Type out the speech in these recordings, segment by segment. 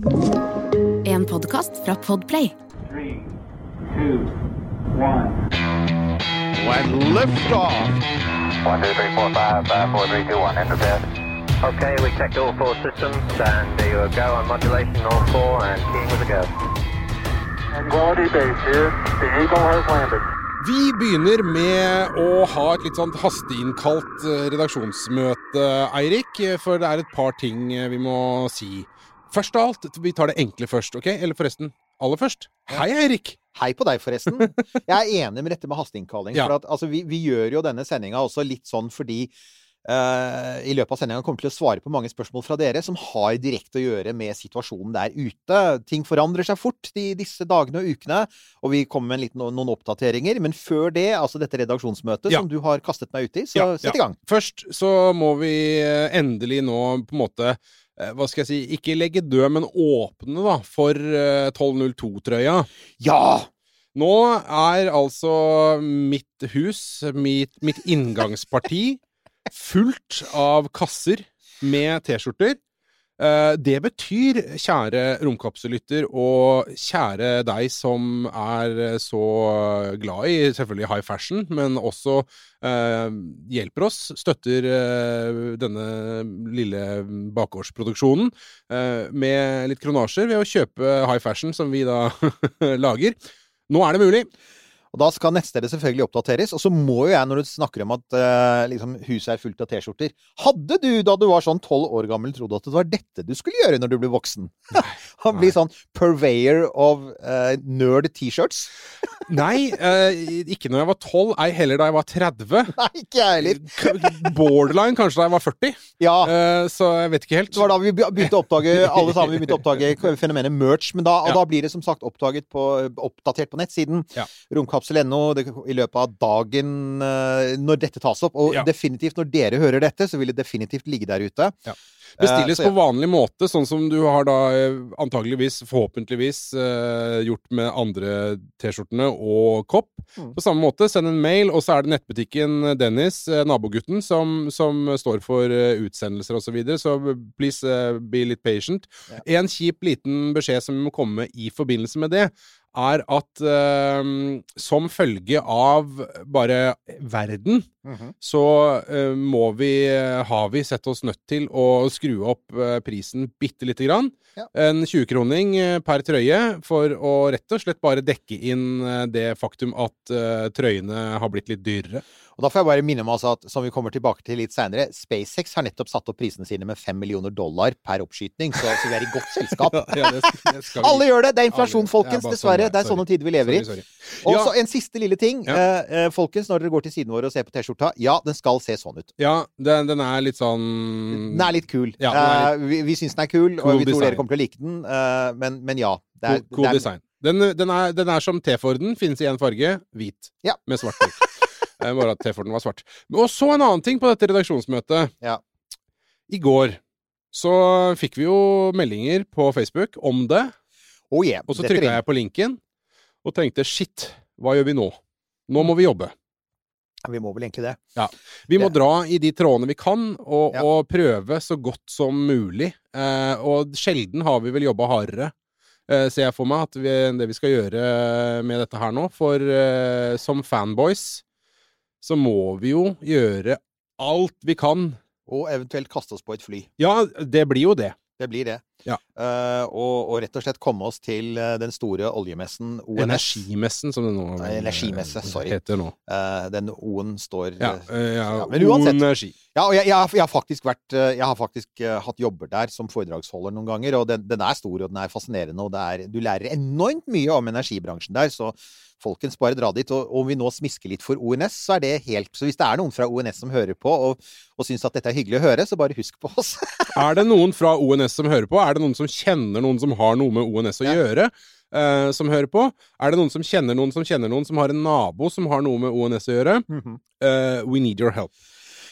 En podkast fra Podplay. Three, two, one. lift off. One, two, three, four, five, five, four, three, two, one. Enter bed. Okay, we checked all four systems, and there you go on modulation, all four, and team with a go. Quality base here. The Eagle has landed. Vi begynner med å ha et litt sånn hasteinnkalt eh, redaksjonsmøte, Eirik. For det er et par ting eh, vi må si. Først av alt, vi tar det enkle først, OK? Eller forresten, aller først. Hei, Eirik. Hei på deg, forresten. Jeg er enig med dette med hasteinnkalling. Ja. For at, altså, vi, vi gjør jo denne sendinga også litt sånn fordi uh, i løpet av sendinga kommer til å svare på mange spørsmål fra dere som har direkte å gjøre med situasjonen der ute. Ting forandrer seg fort de, disse dagene og ukene, og vi kommer med en liten, noen oppdateringer. Men før det, altså dette redaksjonsmøtet Ja. som du har kastet meg ut i, så Ja, sett i gang. Først så må vi eh, endelig nå på en måte hva skal jeg si, ikke legge død, men åpne da, for eh, 1202-trøya. Ja! Nå er altså mitt hus, mitt, mitt inngangsparti, fullt av kasser med T-skjorter. Eh, Det betyr, kjære romkapsellytter, og kjære deg som er så glad i selvfølgelig high fashion, men også eh, hjelper oss, støtter eh, denne lille bakgårdsproduksjonen eh, med litt kronasjer ved å kjøpe high fashion som vi da lager. Nå er det mulig. Og da skal nettstedet selvfølgelig oppdateres. Og så må jo jeg, når du snakker om at eh, liksom, huset er fullt av T-skjorter Hadde du, da du var sånn tolv år gammel, trodd at det var dette du skulle gjøre når du ble voksen? Han blir sånn purveyor of eh, nerd T-shirts? Nei, eh, ikke når jeg var 12, ei heller da jeg var 30. Nei, ikke jeg heller. Borderline kanskje da jeg var 40. Ja. Eh, så jeg vet ikke helt. Det var da vi begynte å oppdage alle sammen, vi begynte å oppdage fenomenet merch. Men da, og Ja. da blir det som sagt oppdaget på, oppdatert på nettsiden. Ja. Romkapsel.no det- i løpet av dagen eh, når dette tas opp. Og Ja. definitivt når dere hører dette, så vil det definitivt ligge der ute. Ja. Bestilles Eh, så ja. på vanlig måte, sånn som du har da eh, antageligvis, forhåpentligvis, gjort med andre T-skjortene og kopp. Mm. På samme måte, send en mail, og så er det nettbutikken Dennis, nabogutten, som, som står for utsendelser og så videre, så please be litt patient. Ja. En kjip liten beskjed som må komme i forbindelse med det, er at uh, som følge av bare verden, Mhm. så uh, må vi, har vi sett oss nødt til å skru opp uh, prisen bitte lite grann. Ja. En 20-kroning eh, per trøye for å rett og slett bare dekke inn det faktum at trøyene har blitt litt dyrere. Og da får jeg bare minne om altså at, som vi kommer tilbake til litt seinere, SpaceX har nettopp satt opp prisene sine med fem millioner dollar per oppskyting, så, så vi er i godt selskap. Ja, det det Alle gjør det! Det er inflasjon, folkens. Ja, Dessverre. sånn, Det er sorry. sånne tider vi lever i. Sorry, i. Og Ja. en siste lille ting. Eh, eh, folkens, når dere går til siden vår og ser på T-skjorta, ja, den skal se sånn ut. Ja, den, den er litt sånn Den er litt kul. Er Eh, vi vi syns den er kul, Cool og vi tror dere kommer til å like den, eh, men, men ja. Det er, cool, cool det er, design. Den, den, er, den er som T-Forden, finnes i én farge, hvit. Ja. Med svart prikk. Bare at T-forten var svart. Og så en annen ting på dette redaksjonsmøtet. Ja. I går så fikk vi jo meldinger på Facebook om det, Oh yeah. og så trykka jeg på linken og tenkte shit, hva gjør vi nå? Nå må vi jobbe. Vi må vel egentlig det. Vi må Det- dra i de trådene vi kan, og, Ja. og prøve så godt som mulig. Eh, og sjelden har vi vel jobba hardere, eh, ser jeg for meg, at vi, det vi skal gjøre med dette her nå. For eh, som fanboys så må vi jo gjøre alt vi kan. Og eventuelt kaste oss på et fly. Ja, det blir jo det. Det blir det. Ja. Uh, og, og rett og slett komme oss til eh, den store oljemessen ONS. Energimessen, som det nå Nei, energimesse, sorry. heter nå. Uh, den O-en står Ja, eh, ja, ja, men uansett. Energi. Ja, og jeg, jeg, har- jeg har faktisk vært Jeg har faktisk hatt jobber der som foredragsholder noen ganger, og den, den er stor, og den er fascinerende, og det er, du lærer enormt mye om energibransjen der, så folkens, bare dra dit. Og om vi nå smisker litt for ONS, så er det helt Så hvis det er noen fra ONS som hører på, og, og syns at dette er hyggelig å høre, så bare husk på oss. Er det noen fra ONS som hører på? Er det noen som kjenner noen som har noe med ONS å Ja. gjøre? eh, som hører på? Er det noen som kjenner noen som kjenner noen som har en nabo som har noe med ONS å gjøre? Eh, we need your help.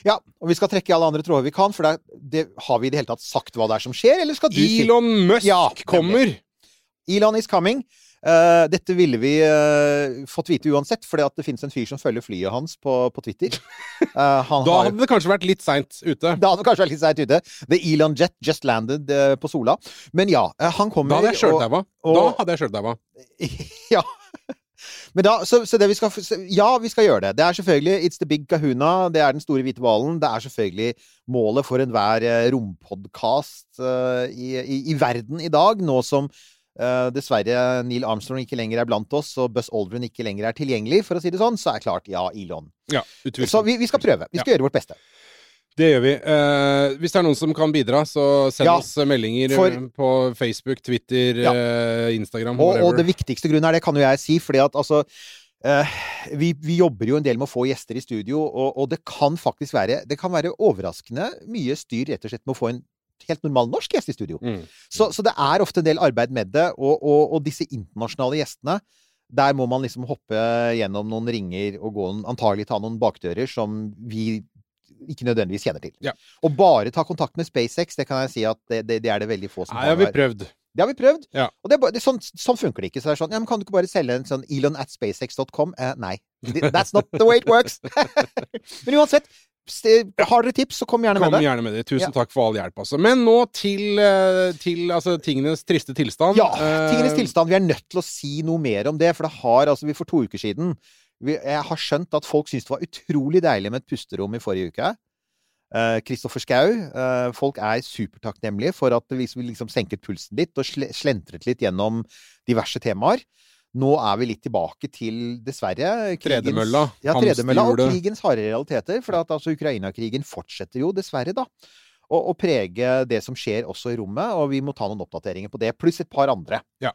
Ja, og vi skal trekke i alle andre tråder vi kan, for det, det, har vi i det hele tatt sagt hva det er som skjer, eller skal du Elon Musk Ja, kommer! Elon is coming. Eh, dette ville vi uh, fått vite uansett, fordi at det finnes en fyr som følger flyet hans på, på Twitter. Uh, han Da har, hadde det kanskje vært litt seint ute. da hadde det kanskje vært litt seint ute. The Elon Jet just landed på Sola. Men ja, han kommer Da hadde jeg sjøldaua. Da og- hadde jeg sjøldaua. ja. Men da, så, så det vi skal Ja, vi skal gjøre det. Det er selvfølgelig It's the big kahuna. Det er den store hvite hvalen. Det er selvfølgelig målet for enhver rompodkast uh, i, i, i verden i dag, nå som dessverre Neil Armstrong ikke lenger er blant oss, og Buzz Aldrin ikke lenger er tilgjengelig, for å si det sånn, så er klart ja, Elon. Ja. Så vi, vi skal prøve. Vi skal gjøre vårt beste. Det gjør vi. Eh, hvis det er noen som kan bidra, så send Ja, oss meldinger for- eh, på Facebook, Twitter, Ja. eh, Instagram, Og, whatever. og det viktigste grunnen er det, kan jo jeg si, fordi at altså eh, vi, vi jobber jo en del med å få gjester i studio, og, og det kan faktisk være Det kan være overraskende mye styr rett og slett med å få en helt normal norsk gjest i studio. Mm. Så, så det er ofte en del arbeid med det, og, og, og disse internasjonale gjestene der må man liksom hoppe gjennom noen ringer og gå en, antagelig ta noen bakdører som vi ikke nødvendigvis kjenner til. Ja. Og bare ta kontakt med SpaceX, det kan jeg si at det, det, det er det veldig få som Nei, har. har vi prøvd. Det har vi prøvd. Ja. Og det det, sånn, sånn funker det ikke. Så det er sånn, ja, men Kan du ikke bare selge en sånn Elon at spacex.com? Eh, nei. That's not the way it works. men uansett, har dere tips, så kom gjerne Kom med det. gjerne med det. Tusen Ja. takk for all hjelp, altså. Men nå til, eh, til altså, tingenes triste tilstand. Ja, Eh, tingenes tilstand. Vi er nødt til å si noe mer om det, for det har altså vi For to uker siden vi, Jeg har skjønt at folk syntes det var utrolig deilig med et pusterom i forrige uke. Kristoffer uh, Schou. Uh, folk er supertakknemlige for at vi liksom, liksom senket pulsen litt og sle, slentret litt gjennom diverse temaer. Nå er vi litt tilbake til, dessverre Tredemølla. Ja, tredemølla og krigens harde realiteter. For at altså Ukraina-krigen fortsetter jo, dessverre, da. Å prege det som skjer også i rommet, og vi må ta noen oppdateringer på det. Pluss et par andre. Ja.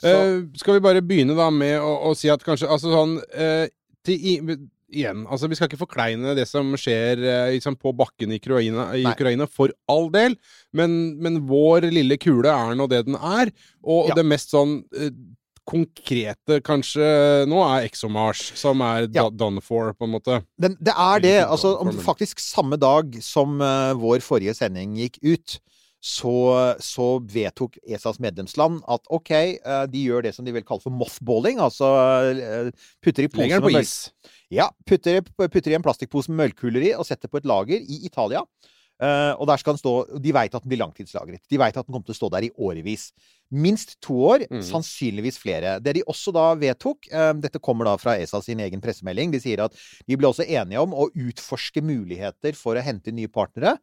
Eh, skal vi bare begynne da med å, å si at kanskje Altså sånn eh, til, i, Igjen, altså vi skal ikke forkleine det som skjer eh, liksom på bakken i Ukraina, i Ukraina for all del, men, men vår lille kule er nå det den er. Og Ja. det mest sånn konkrete kanskje nå er ExoMars, som er Ja. done for, på en måte. den, det er det. Altså, om faktisk samme dag som uh, vår forrige sending gikk ut, så, så vedtok ESAs medlemsland at OK, uh, de gjør det som de vil kalle for mothballing. Altså uh, putter i pose Legger den med på is. Ja, putter, putter i en plastikkpose med møllkuler i og setter på et lager i Italia. Eh, og der skal den stå De veit at den blir langtidslagret. De veit at den kommer til å stå der i årevis. Minst to år, Mm. sannsynligvis flere. Det de også da vedtok eh, Dette kommer da fra ESA sin egen pressemelding. De sier at de ble også enige om å utforske muligheter for å hente nye partnere.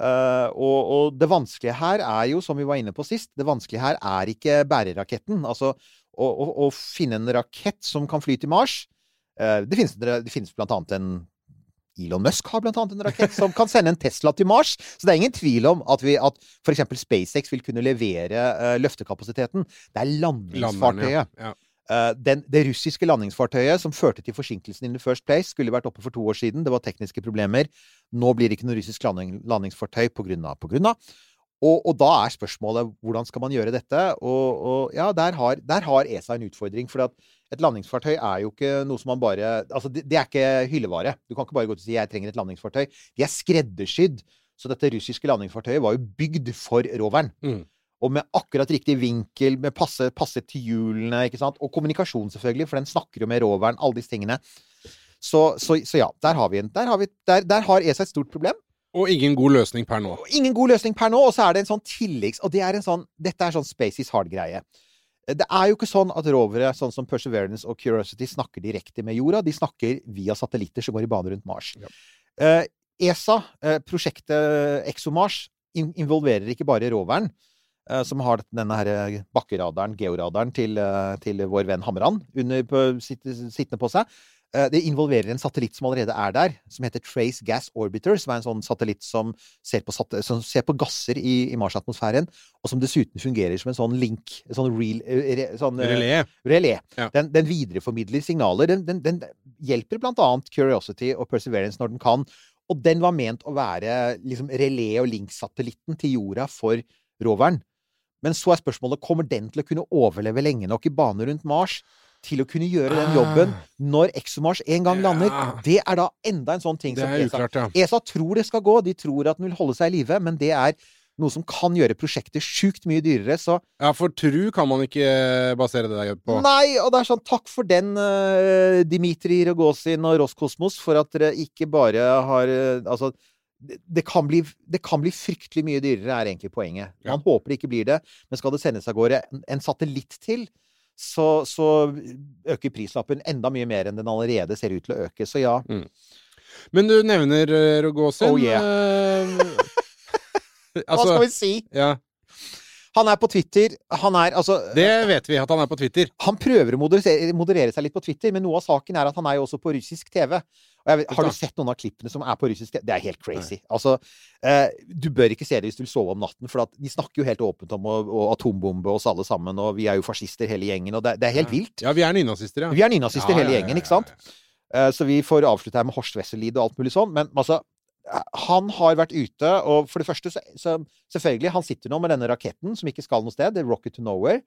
Uh, og, og det vanskelige her er jo, som vi var inne på sist, det vanskelige her er ikke bæreraketten. Altså å, å, å finne en rakett som kan fly til Mars. Uh, det finnes, det finnes blant annet en Elon Musk har blant annet en rakett som kan sende en Tesla til Mars. Så det er ingen tvil om at, vi, at f.eks. SpaceX vil kunne levere uh, løftekapasiteten. Det er landingsfartøyet. ja. Ja. Eh, den, det russiske landingsfartøyet som førte til forsinkelsen in the first place, skulle vært oppe for to år siden. Det var tekniske problemer. Nå blir det ikke noe russisk landing, landingsfartøy på grunn av, på grunn av. Og, og da er spørsmålet hvordan skal man gjøre dette? Og, og ja, der har, der har ESA en utfordring. For et landingsfartøy er jo ikke noe som man bare Altså, det, det er ikke hyllevare. Du kan ikke bare gå til og si 'jeg trenger et landingsfartøy'. De er skreddersydd. Så dette russiske landingsfartøyet var jo bygd for roveren. Mm. Og med akkurat riktig vinkel, med passe, passe til hjulene, ikke sant. Og kommunikasjon, selvfølgelig, for den snakker jo med roveren. Alle disse tingene. Så, så, så ja, der har vi en der har, vi, der, der har ESA et stort problem. Og ingen god løsning per nå. Og ingen god løsning per nå, og så er det en sånn tilleggs... Og det er en sånn, dette er sånn Space is hard-greie. Det er jo ikke sånn at rovere sånn som Perseverance og Curiosity snakker direkte med jorda. De snakker via satellitter som går i bane rundt Mars. Ja. Eh, ESA, eh, prosjektet ExoMars, in involverer ikke bare roveren, eh, som har denne her bakkeradaren, georadaren, til, eh, til vår venn Hamran under, på, sitt, sittende på seg. Eh, Det involverer en satellitt som allerede er der, som heter Trace Gas Orbiter, som er en sånn satellitt som ser på, sat som ser på gasser i, i Mars-atmosfæren, og som dessuten fungerer som en sånn link, en sånn, real, eh, re, sånn eh, Relé. relé. Ja. Den, den videreformidler signaler. Den, den, den hjelper blant annet Curiosity og Perseverance når den kan. Og den var ment å være liksom relé- og link-satellitten til jorda for roveren. Men så er spørsmålet kommer den til å kunne overleve lenge nok i bane rundt Mars til å kunne gjøre den jobben når ExoMars en gang lander. Det er da enda en sånn ting som ESA uklart, ja. ESA tror det skal gå. De tror at den vil holde seg i live, men det er noe som kan gjøre prosjektet sjukt mye dyrere, så Ja, for tru kan man ikke basere det der på. Nei, og det er sånn takk for den, uh, Dimitri Rogozin og Roskosmos, for at dere ikke bare har uh, Altså, det, kan bli, det kan bli fryktelig mye dyrere, er egentlig poenget. Ja. Man håper det ikke blir det, men skal det sendes av gårde en, en satellitt til, så, så øker prislappen enda mye mer enn den allerede ser ut til å øke. Så ja. Men du nevner Rogosin. Oh, yeah. altså, Hva skal vi si? ja, Han er på Twitter. Han er altså det vet vi, at han er på Twitter. Han prøver å moderere, moderere seg litt på Twitter, men noe av saken er at han er jo også på russisk TV. Vet, har du sett noen av klippene som er på russisk TV? Det er helt crazy. Altså, eh, du bør ikke se det hvis du vil sove om natten, for de snakker jo helt åpent om å, å atombombe oss alle sammen, og vi er jo fascister hele gjengen, og det, det er helt vilt. Ja, vi er nynazister, ja. Vi er nynazister Ja, hele ja, gjengen, ikke sant? ja, Eh, Så vi får avslutte her med Horst Wesselid og alt mulig sånn. Men altså, han har vært ute, og for det første så, så Selvfølgelig, han sitter nå med denne raketten som ikke skal noe sted, det er Rocket to Nowhere.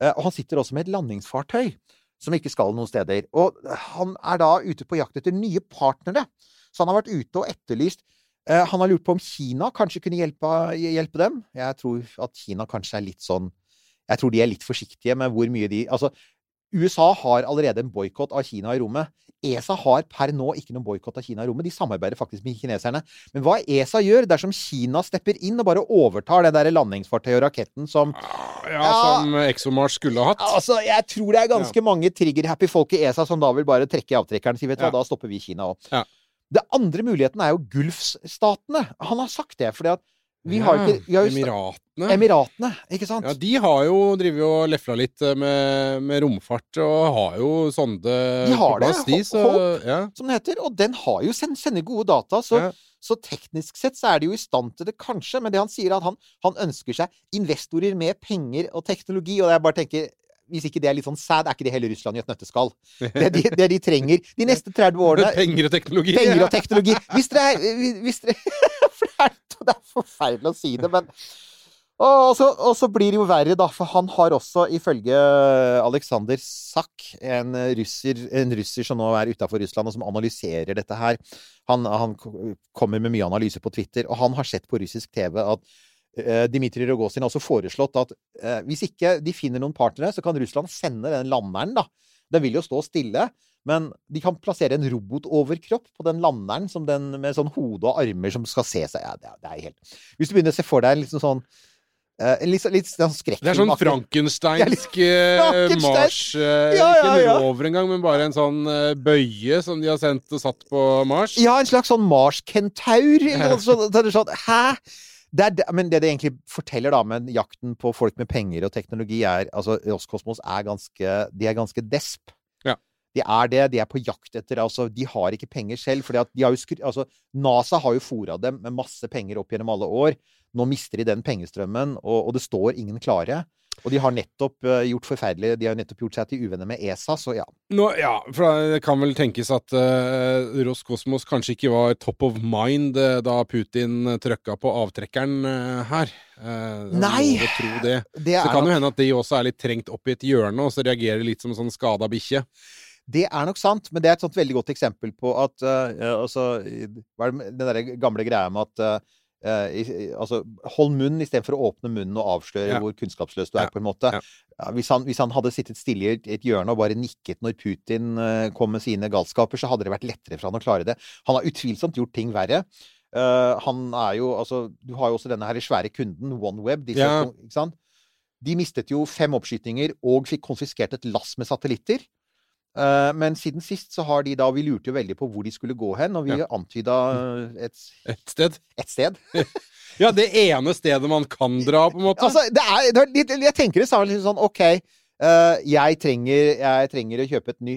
Eh, Og han sitter også med et landingsfartøy som ikke skal noen steder. Og han er da ute på jakt etter nye partnere. Så han har vært ute og etterlyst eh, Han har lurt på om Kina kanskje kunne hjelpe, hjelpe dem. Jeg tror at Kina kanskje er litt sånn Jeg tror de er litt forsiktige med hvor mye de Altså, USA har allerede en boikott av Kina i rommet. ESA har per nå ikke noen boikott av Kina i rommet. De samarbeider faktisk med kineserne. Men hva ESA gjør dersom Kina stepper inn og bare overtar det der landingsfartøyet og raketten som Ja, Ja. som ExoMars skulle ha hatt. Altså, jeg tror det er ganske mange trigger-happy folk i ESA som da vil bare trekke i avtrekkeren og si vet du hva, da stopper vi Kina òg. Ja. Det andre muligheten er jo Gulfstatene. Han har sagt det, fordi at vi har ikke vi har jo, Emiratene. Emiratene, ikke sant? Ja, de har jo drevet og lefla litt eh, med, med romfart, og har jo sonde De har det. de, så Hope. ja. som det heter. Og den har jo send, sender gode data. Så, Ja. så teknisk sett så er de jo i stand til det, kanskje. Men det han sier, er at han, han ønsker seg investorer med penger og teknologi. Og jeg bare tenker hvis ikke det er litt sånn sad, er ikke det hele Russland i et nøtteskall. Det de, det de trenger de neste 30 årene Penger og teknologi. Penger og teknologi. Hvis dere er hvis dere, For det er, det er forferdelig å si det, men og så, og så blir det jo verre, da, for han har også, ifølge Aleksander Sakk, en en russer som nå er utafor Russland, og som analyserer dette her han, han kommer med mye analyse på Twitter, og han har sett på russisk TV at Dmitrij Rogozin har også foreslått at eh, hvis ikke de finner noen partnere, så kan Russland sende den landeren, da. Den vil jo stå stille, men de kan plassere en robotoverkropp på den landeren som den, med sånn hode og armer som skal se seg ja, det, er, det er helt Hvis du begynner å se for deg en liksom sånn eh, en litt, litt sånn skrekkfilm Det er sånn frankensteinsk eh, Mars ja, Ja, Ikke ja, en ja. rover engang, men bare en sånn eh, bøye som de har sendt og satt på Mars. Ja, en slags sånn Mars-kentaur. eller noe sånt. Så det sånn, Hæ? Det er, men det det egentlig forteller da med jakten på folk med penger og teknologi, er altså Roskosmos er ganske De er ganske desp. Ja. De er det. De er på jakt etter altså, De har ikke penger selv. fordi at de har jo skru, altså, NASA har jo fora dem med masse penger opp gjennom alle år. Nå mister de den pengestrømmen, og, og det står ingen klare. Og de har nettopp eh, gjort forferdelig De har nettopp gjort seg til uvenner med ESA, så ja. Nå, ja, for det kan vel tenkes at uh, Roskosmos kanskje ikke var top of mind uh, da Putin trøkka på avtrekkeren uh, her. Uh, Nei! Det. Det Så kan nok- jo hende at de også er litt trengt opp i et hjørne, og så reagerer litt som en sånn skada bikkje. Det er nok sant, men det er et sånt veldig godt eksempel på at eh, altså, den derre gamle greia med at eh, altså, Hold munn istedenfor å åpne munnen og avsløre Ja. hvor kunnskapsløs du er, på en måte. Ja. Hvis, han, hvis han hadde sittet stille i et, et hjørne og bare nikket når Putin eh, kom med sine galskaper, så hadde det vært lettere for han å klare det. Han har utvilsomt gjort ting verre. Uh, han er jo altså Du har jo også denne her svære kunden, OneWeb. Disse, Ja. ikke sant? De mistet jo fem oppskytinger og fikk konfiskert et lass med satellitter. Eh, men siden sist så har de da Vi lurte jo veldig på hvor de skulle gå hen, og vi Ja. antyda et, Et sted. et sted. Ja, det ene stedet man kan dra, på en måte. Altså, det er, det er jeg tenker det samme liksom sånn OK, jeg, trenger, jeg trenger å kjøpe et ny,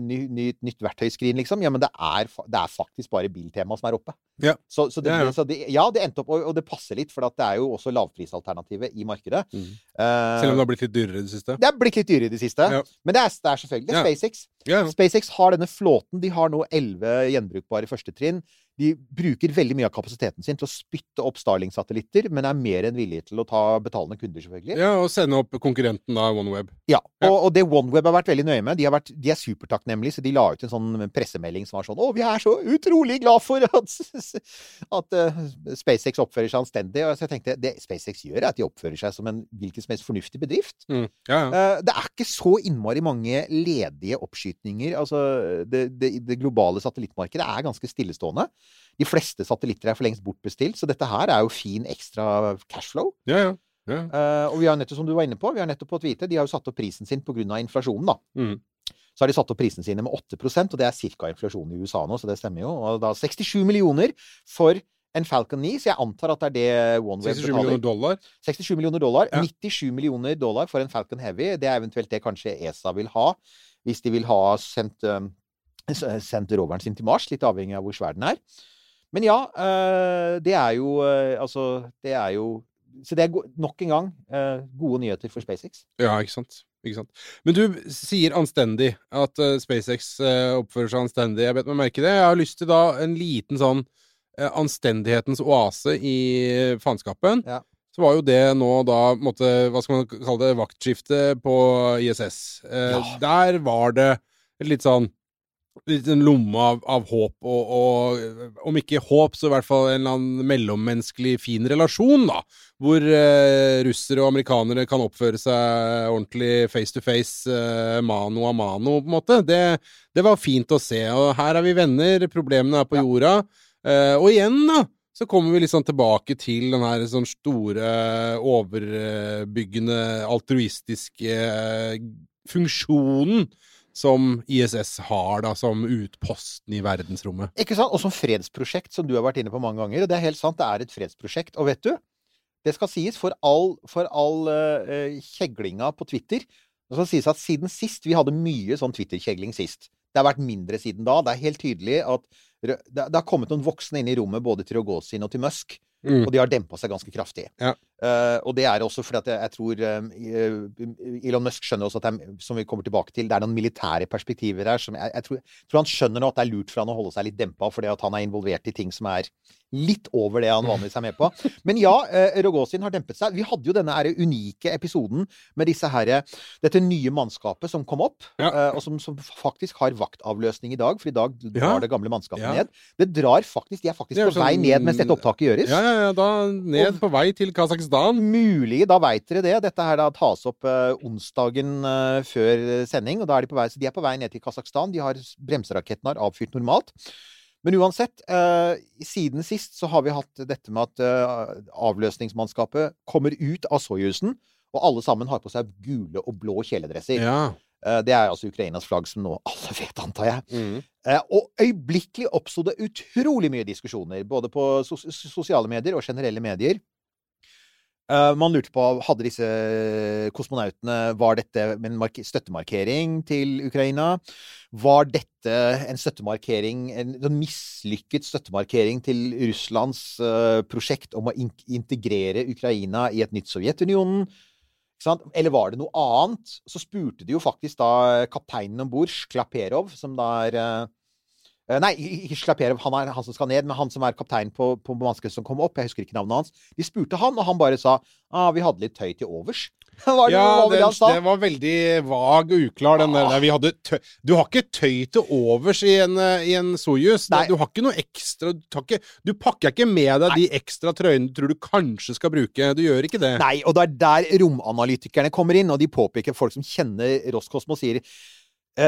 ny, ny, nytt verktøyskrin, liksom. Ja, men det er, det er faktisk bare Biltema som er oppe. Ja. Så, så, det, Ja, ja. så det, ja, det endte opp, og, det passer litt, for at det er jo også lavprisalternativet i markedet. Mm. Uh, Selv om det har blitt litt dyrere i det siste. det har blitt litt dyrere i det siste. Men det er, det er selvfølgelig. SpaceX. SpaceX har denne flåten. De har nå elleve gjenbrukbare førstetrinn. De bruker veldig mye av kapasiteten sin til å spytte opp Starling-satellitter, men er mer enn villige til å ta betalende kunder, selvfølgelig. Ja, og sende opp konkurrenten da, OneWeb. Ja, Ja. og, og det OneWeb har vært veldig nøye med. De, har vært, de er supertakknemlige, så de la ut en sånn pressemelding som var sånn Å, vi er så utrolig glad for at, at uh, SpaceX oppfører seg anstendig. Og så jeg tenkte det SpaceX gjør, er at de oppfører seg som en hvilken som helst fornuftig bedrift. Mm. Ja, ja. Uh, Det er ikke så innmari mange ledige oppskytninger. Altså, det, det, det globale satellittmarkedet er ganske stillestående. De fleste satellitter er for lengst bortbestilt, så dette her er jo fin ekstra cashflow. ja, ja. ja. Uh, og vi har nettopp, som du var inne på, vi har nettopp fått vite, de har jo satt opp prisen sin pga. inflasjonen, da. Mm. Så har de satt opp prisene sine med 8% og det er ca. inflasjonen i USA nå, så det stemmer jo. Og da 67 millioner for en Falcon 9, så jeg antar at det er det OneWeb 67 millioner betaler. dollar. 67 millioner dollar. Ja. 97 millioner dollar for en Falcon Heavy. Det er eventuelt det kanskje ESA vil ha, hvis de vil ha sendt, um, sendt roveren sin til Mars. Litt avhengig av hvor svær den er. Men ja, eh, det er jo eh, Altså, det er jo Så det er nok en gang eh, gode nyheter for SpaceX. Ja, ikke sant. Ikke sant. Men du sier anstendig, at SpaceX oppfører seg anstendig. Jeg bet meg merke det. Jeg har lyst til da en liten sånn anstendighetens oase i faenskapen. Ja. Så var jo det nå da måtte, hva skal man kalle det, vaktskifte på ISS. Ja. Der var det litt sånn litt en lomme av, av håp, og, og om ikke håp, så i hvert fall en eller annen mellommenneskelig fin relasjon, da. Hvor eh, russere og amerikanere kan oppføre seg ordentlig face to face, eh, mano a mano, på en måte. Det, det var fint å se. Og her er vi venner, problemene er på Ja. jorda. Eh, og igjen, da, så kommer vi sånn tilbake til den her sånn store, overbyggende, altruistiske eh, funksjonen som ISS har, da, som utposten i verdensrommet. Ikke sant? Og som fredsprosjekt, som du har vært inne på mange ganger. Og det er helt sant, det er et fredsprosjekt. Og vet du, det skal sies for all, for all uh, kjeglinga på Twitter Det skal sies at siden sist Vi hadde mye sånn Twitter-kjegling sist. Det har vært mindre siden da. Det er helt tydelig at det, det har kommet noen voksne inn i rommet både til Rogozin og til Musk. Mm. Og de har dempa seg ganske kraftig. Ja. Uh, og det er også fordi at jeg, jeg tror uh, Elon Musk skjønner også at det er, som vi kommer tilbake til, det er noen militære perspektiver her som jeg, jeg tror, tror han skjønner nå at det er lurt for han å holde seg litt dempa, fordi at han er involvert i ting som er litt over det han vanligvis er med på. Men ja, uh, Rogozin har dempet seg. Vi hadde jo denne her unike episoden med disse her, dette nye mannskapet som kom opp, Ja. uh, og som, som faktisk har vaktavløsning i dag, for i dag ja. var det gamle mannskapet Ja. ned. Det drar faktisk, De er faktisk er på vei sånn- ned mens dette opptaket gjøres. Ja, ja, ja, da ned på vei til Kasakhstan. Mulig, da veit dere det. Dette her da tas opp uh, onsdagen uh, før sending, og da er de på vei, så de er på vei ned til Kasakhstan. De har bremserakettene har avfyrt normalt. Men uansett, uh, siden sist så har vi hatt dette med at eh, avløsningsmannskapet kommer ut av Soyuzen, og alle sammen har på seg gule og blå kjeledresser. Ja. Eh, det er altså Ukrainas flagg, som nå alle vet, antar jeg. Mm. Eh, og øyeblikkelig oppsto det utrolig mye diskusjoner, både på sos sosiale medier og generelle medier. Eh, man lurte på hadde disse kosmonautene Var dette en støttemarkering til Ukraina? Var dette en støttemarkering, en sånn mislykket støttemarkering til Russlands prosjekt om å in integrere Ukraina i et nytt Sovjetunionen? Eller var det noe annet? Så spurte de jo faktisk da kapteinen om bord, Sklaperov, som da er eh, eh, Nei, ikke Sklaperov, han er han som skal ned, men han som er kaptein på, på mannskapet som kom opp. Jeg husker ikke navnet hans. De spurte han, og han bare sa ah, vi hadde litt tøy til overs. Ja, var det den, han det var veldig vag og uklar, den. Ah. der. Du har ikke tøy til overs i en, eh, i en Soyuz. Nei. Du har ikke noe ekstra Du, ikke, du pakker ikke med deg de ekstra trøyene du tror du kanskje skal bruke. Du gjør ikke det. Nei, og det er der romanalytikerne kommer inn, og de påpeker folk som kjenner Roskosmo, sier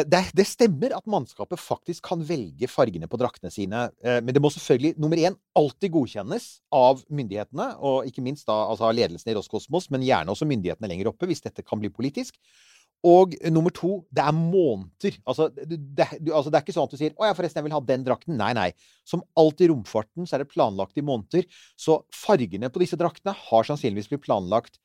det, det stemmer at mannskapet faktisk kan velge fargene på draktene sine, eh, men det må selvfølgelig nummer én alltid godkjennes av myndighetene, og ikke minst da altså ledelsen i Roskosmos, men gjerne også myndighetene lenger oppe, hvis dette kan bli politisk. Og nummer to, det er måneder. Altså det, det, altså, det er ikke sånn at du sier 'Å ja, forresten, jeg vil ha den drakten'. Nei, nei. Som alltid i romfarten så er det planlagt i måneder. Så fargene på disse draktene har sannsynligvis blitt planlagt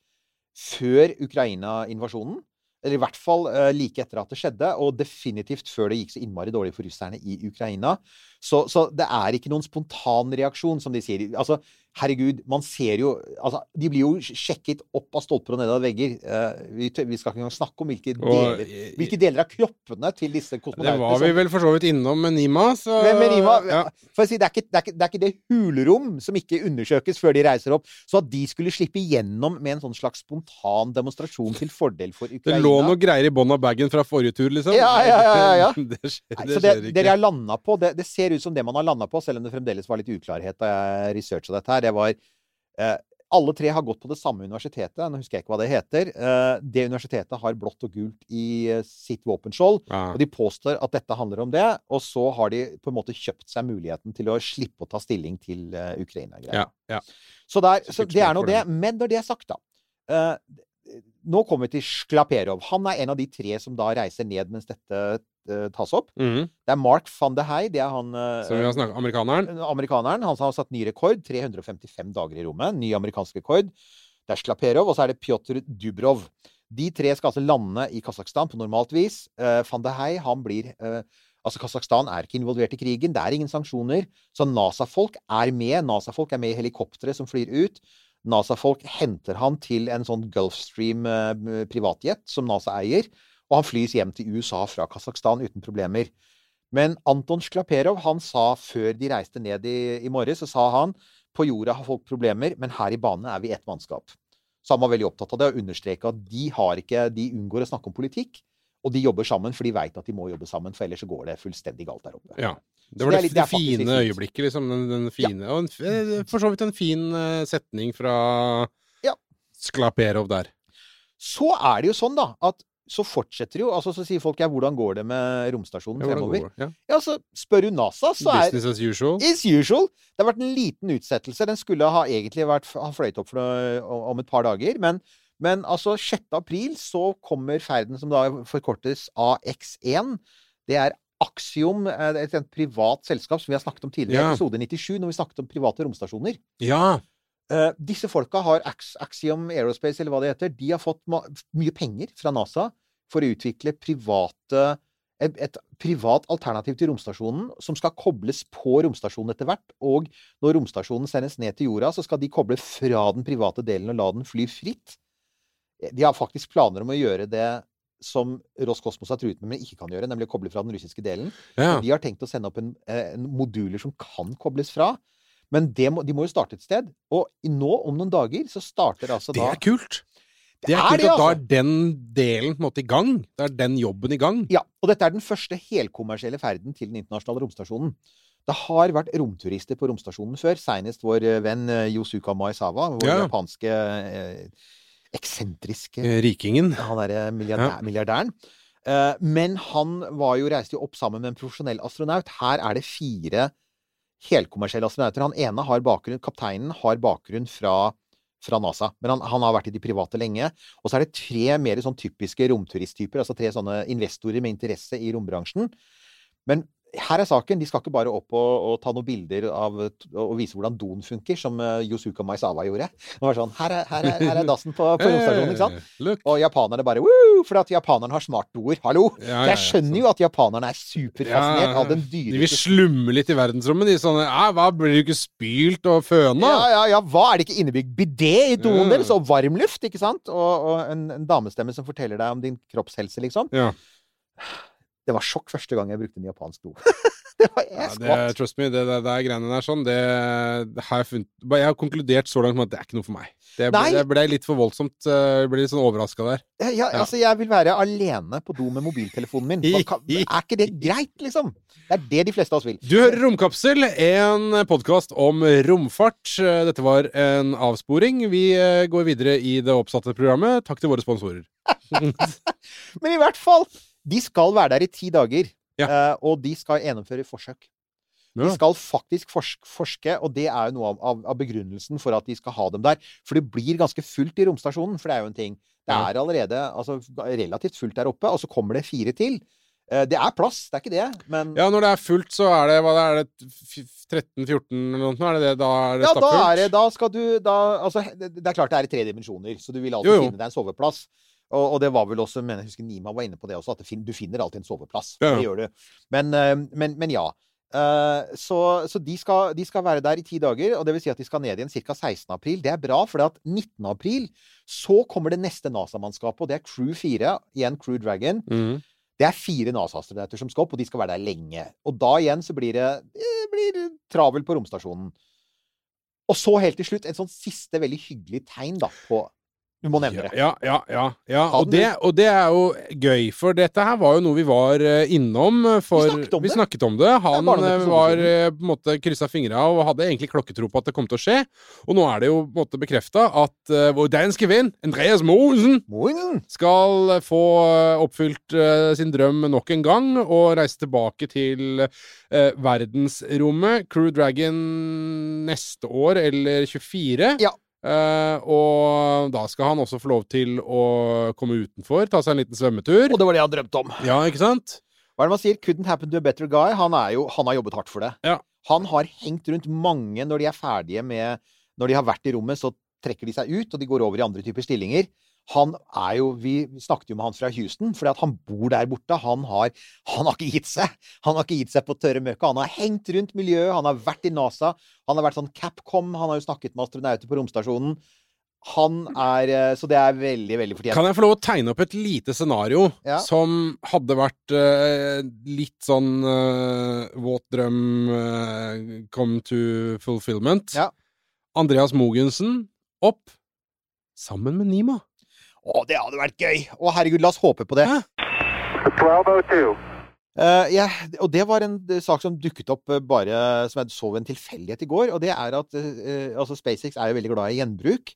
før Ukraina-invasjonen. Eller i hvert fall uh, like etter at det skjedde, og definitivt før det gikk så innmari dårlig for russerne i Ukraina. Så, så det er ikke noen spontan reaksjon, som de sier. Altså, Herregud, man ser jo Altså, de blir jo sjekket opp av stolper og ned av vegger. Eh, vi, vi skal ikke engang snakke om hvilke deler, eh, hvilke deler av kroppene til disse kosmonautene Det var vi vel for så vidt innom med Nima, så men, med Nima, ja. for å si, det, er ikke, det, er ikke, det er ikke det hulrom som ikke undersøkes før de reiser opp. Så at de skulle slippe igjennom med en sånn slags spontan demonstrasjon til fordel for Ukraina Det lå noe greier i bånn av bagen fra forrige tur, liksom. Ja, ja, ja, ja, ja. Det skjer, det så det, skjer ikke. har landa på det, det ser ut som det man har landa på, selv om det fremdeles var litt uklarhet da jeg researcha dette her. Det var eh, Alle tre har gått på det samme universitetet. Nå husker jeg ikke hva det heter. Eh, det universitetet har blått og gult i eh, sitt våpenskjold. Ja. Og de påstår at dette handler om det, og så har de på en måte kjøpt seg muligheten til å slippe å ta stilling til uh, Ukraina-greia. Ja, ja. Så, der, så det er nå det. Men når det er sagt, da eh, Nå kommer vi til Sklaperov. Han er en av de tre som da reiser ned mens dette eh, tas opp. Mhm. Det er Mark van de Hei. Det er han eh, Som vi har snakket amerikaneren. amerikaneren. Han har satt ny rekord. 355 dager i rommet. Ny amerikansk rekord. Det er Slaperov, og så er det Pjotr Dubrov. De tre skal altså lande i Kasakhstan på normalt vis. Uh, van de Hei, han blir uh, Altså, Kasakhstan er ikke involvert i krigen. Det er ingen sanksjoner. Så NASA-folk er med. NASA-folk er med i helikoptre som flyr ut. NASA-folk henter han til en sånn Gulfstream eh, privatjet som NASA eier. Og han flys hjem til USA fra Kasakhstan uten problemer. Men Anton Sklaperov han sa før de reiste ned i, i morges, så sa han på jorda har folk problemer, men her i banen er vi ett mannskap. Så han var veldig opptatt av det og understreka at de, har ikke, de unngår å snakke om politikk. Og de jobber sammen, for de veit at de må jobbe sammen, for ellers så går det fullstendig galt der oppe. Ja. Det var det det, litt- det fine litt øyeblikket, liksom. Den, den fine Og en, eh, for så vidt en fin eh, setning fra Ja. Sklaperov der. Så er det jo sånn, da, at så fortsetter jo altså Så sier folk ja, hvordan går det med romstasjonen Ja, fremover? Ja. Ja, så spør du NASA, så er Business as usual. As usual. Det har vært en liten utsettelse. Den skulle ha egentlig vært, ha fløyet opp for, noe- om et par dager. Men, men altså 6. april så kommer ferden som da forkortes AX1. Det er Axiom, eh, et privat selskap som vi har snakket om tidligere i Ja. episode 97, når vi snakket om private romstasjoner. Ja. Eh, disse folka har Ax Axiom Aerospace, eller hva det heter. De har fått mye penger fra NASA for å utvikle private et, et privat alternativ til romstasjonen som skal kobles på romstasjonen etter hvert. Og når romstasjonen sendes ned til jorda, så skal de koble fra den private delen og la den fly fritt. De har faktisk planer om å gjøre det som Roskosmos har truet med, men ikke kan gjøre, nemlig å koble fra den russiske delen. ja. De har tenkt å sende opp en, eh, en moduler som kan kobles fra. Men det må, de må jo starte et sted. Og nå, om noen dager, så starter altså Det da er kult. Det er kult det, at da altså. er den delen på en måte i gang. Da er den jobben i gang. Ja, og dette er den første helkommersielle ferden til den internasjonale romstasjonen. Det har vært romturister på romstasjonen før, senest vår eh, venn eh, Yosuka Maezawa, vår Ja. japanske eh, eksentriske Eh, Rikingen. Han derre milliardær, milliardæren. Eh, men han var jo, reiste jo opp sammen med en profesjonell astronaut. Her er det fire helkommersielle astronauter. Han ene har bakgrunn, kapteinen har bakgrunn fra, fra NASA, men han, han har vært i de private lenge. Og så er det tre mer sånn typiske romturisttyper, altså tre sånne investorer med interesse i rombransjen. Men her er saken. De skal ikke bare opp og, og ta noen bilder av, og vise hvordan doen funker, som eh, Yosuka Maizawa gjorde. Det var sånn Her er, her er, her er dassen på, på romstasjonen, ikke sant? Eh, Look. Og japanerne bare woo! For at japanerne har smartdoer. Hallo! Ja, ja, jeg skjønner jo at japanerne er superfascinert Ja, av den De vil slumme litt i verdensrommet. De sånne ja, Hva, blir du ikke spylt og føna? ja, ja, ja, hva er det ikke innebygd bidé i doen deres? Og varmluft, ikke sant? Og, og en, en damestemme som forteller deg om din kroppshelse, liksom. Ja. Det var sjokk første gang jeg brukte en japansk do. det var Ja, jeg det, trust me, det, det, det er greiene der sånn, det, det har jeg funnet Jeg har konkludert så langt med at det er ikke noe for meg. Det, ble- det ble litt for voldsomt. eh, Jeg ble litt sånn overraska der. Ja, Ja. altså, jeg vil være alene på do med mobiltelefonen min. Kan, er ikke det greit, liksom? Det er det de fleste av oss vil. Du hører Romkapsel, en podkast om romfart. Dette var en avsporing. Vi eh, går videre i det oppsatte programmet. Takk til våre sponsorer. Men i hvert fall, de skal være der i ti dager. Ja. eh, og de skal gjennomføre forsøk. De skal faktisk forske, forske, og det er jo noe av, av, av begrunnelsen for at de skal ha dem der. For det blir ganske fullt i romstasjonen, for det er jo en ting. Det er allerede altså, relativt fullt der oppe, og så kommer det fire til. Eh, Det er plass, det er ikke det, men Ja, når det er fullt, så er det hva er det, 13-14 eller noe? Er det det? Da er det Ja, da stappfullt? er det Da skal du da, Altså, det det er klart det er i tre dimensjoner, så du vil alltid Jo, jo. finne deg en soveplass. Og, og det var vel også, men jeg husker Nima var inne på det også, at det fin, du finner alltid en soveplass. Ja. Det gjør du. Men, eh, men, men ja. Eh, så så de, skal, de skal være der i ti dager, og det vil si at de skal ned igjen ca. 16. april. Det er bra, for at 19. april så kommer det neste NASA-mannskapet, og det er Crew 4. Igjen Crew Dragon. Mm. Det er fire NASA-astronauter som skal opp, og de skal være der lenge. Og da igjen så blir det, det blir travel på romstasjonen. Og så helt til slutt en sånn siste veldig hyggelig tegn da på Du må nevne det. Ja, ja, ja. ja. Og, det, og det er jo gøy, for dette her var jo noe vi var eh, innom. For, Vi snakket om vi det. snakket om det. Han eh, episoder var eh, på en måte kryssa fingra og hadde egentlig klokketro på at det kom til å skje. Og nå er det jo på en måte bekrefta at uh, vår danske venn Andreas Mogensen skal eh, få eh, oppfylt uh, sin drøm nok en gang og reise tilbake til uh, verdensrommet. Crew Dragon neste år, eller 24. Ja. Eh, og da skal han også få lov til å komme utenfor, ta seg en liten svømmetur. Og det var det han drømte om. Ja, ikke sant? Hva er det man sier? Couldn't happen to a better guy. Han, jo, han har jobbet hardt for det. Ja. Han har hengt rundt mange når de er ferdige med Når de har vært i rommet, så trekker de seg ut, og de går over i andre typer stillinger. Han er jo Vi snakket jo med han fra Houston, fordi at han bor der borte. Han har, han har ikke gitt seg. Han har ikke gitt seg på tørre møkka. Han har hengt rundt miljøet, han har vært i NASA. Han har vært sånn Capcom, han har jo snakket med astronauter på romstasjonen. Han er eh, Så det er veldig, veldig fortjent. Kan jeg få lov å tegne opp et lite scenario Ja. som hadde vært uh, litt sånn uh, våt drøm uh, come to fulfillment? Ja. Andreas Mogensen opp sammen med Nima. Å, det hadde vært gøy! Å, herregud, la oss håpe på det. 1202. Eh, ja, og det var en eh, sak som dukket opp eh, bare som jeg så ved en tilfeldighet i går. Og det er at uh, altså SpaceX er jo veldig glad i gjenbruk.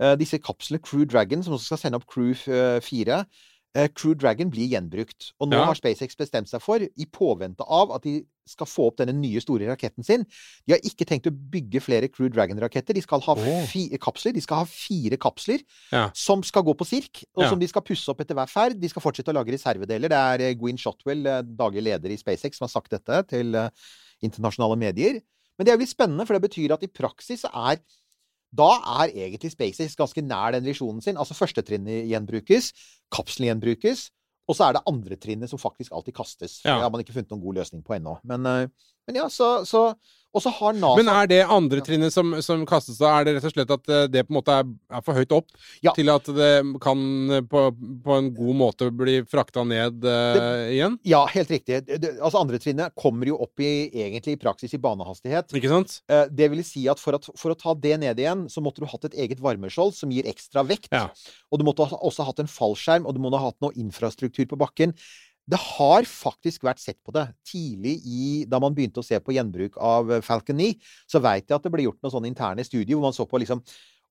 Uh, disse kapslene Crew Dragon, som også skal sende opp Crew eh, 4 eh, Crew Dragon blir gjenbrukt. Og nå Ja. har SpaceX bestemt seg for, i påvente av at de skal få opp denne nye, store raketten sin De har ikke tenkt å bygge flere Crew Dragon-raketter. De skal ha Åh. fi kapsler. De skal ha fire kapsler Ja. som skal gå på sirk, og Ja. som de skal pusse opp etter hver ferd. De skal fortsette å lage reservedeler. Det er eh, Gwyn Shotwell, eh, daglig leder i SpaceX, som har sagt dette til eh, internasjonale medier. Men det er jo litt spennende, for det betyr at i praksis er da er egentlig SpaceX ganske nær den visjonen sin. Altså førstetrinnet gjenbrukes, kapselen gjenbrukes, og så er det andre trinnet som faktisk alltid kastes. Ja. Det har man ikke funnet noen god løsning på ennå. Men, eh, men ja, så, så Og så har NASA Men er det andre trinnet som, som kastes av, er det rett og slett at eh, det på en måte er, er for høyt opp Ja. til at det kan eh, på, på en god måte bli frakta ned eh, igjen? Ja, helt riktig. Det, det- altså andre trinnet kommer jo opp i egentlig i praksis i banehastighet. Ikke sant? Eh, Det vil si at for, at for å ta det ned igjen, så måtte du hatt et eget varmeskjold som gir ekstra vekt. Ja. Og du måtte ha- også hatt en fallskjerm, og du måtte ha hatt noe infrastruktur på bakken. Det har faktisk vært sett på det. Tidlig i, da man begynte å se på gjenbruk av eh, Falcon 9, så veit jeg at det ble gjort noen sånne interne studier hvor man så på liksom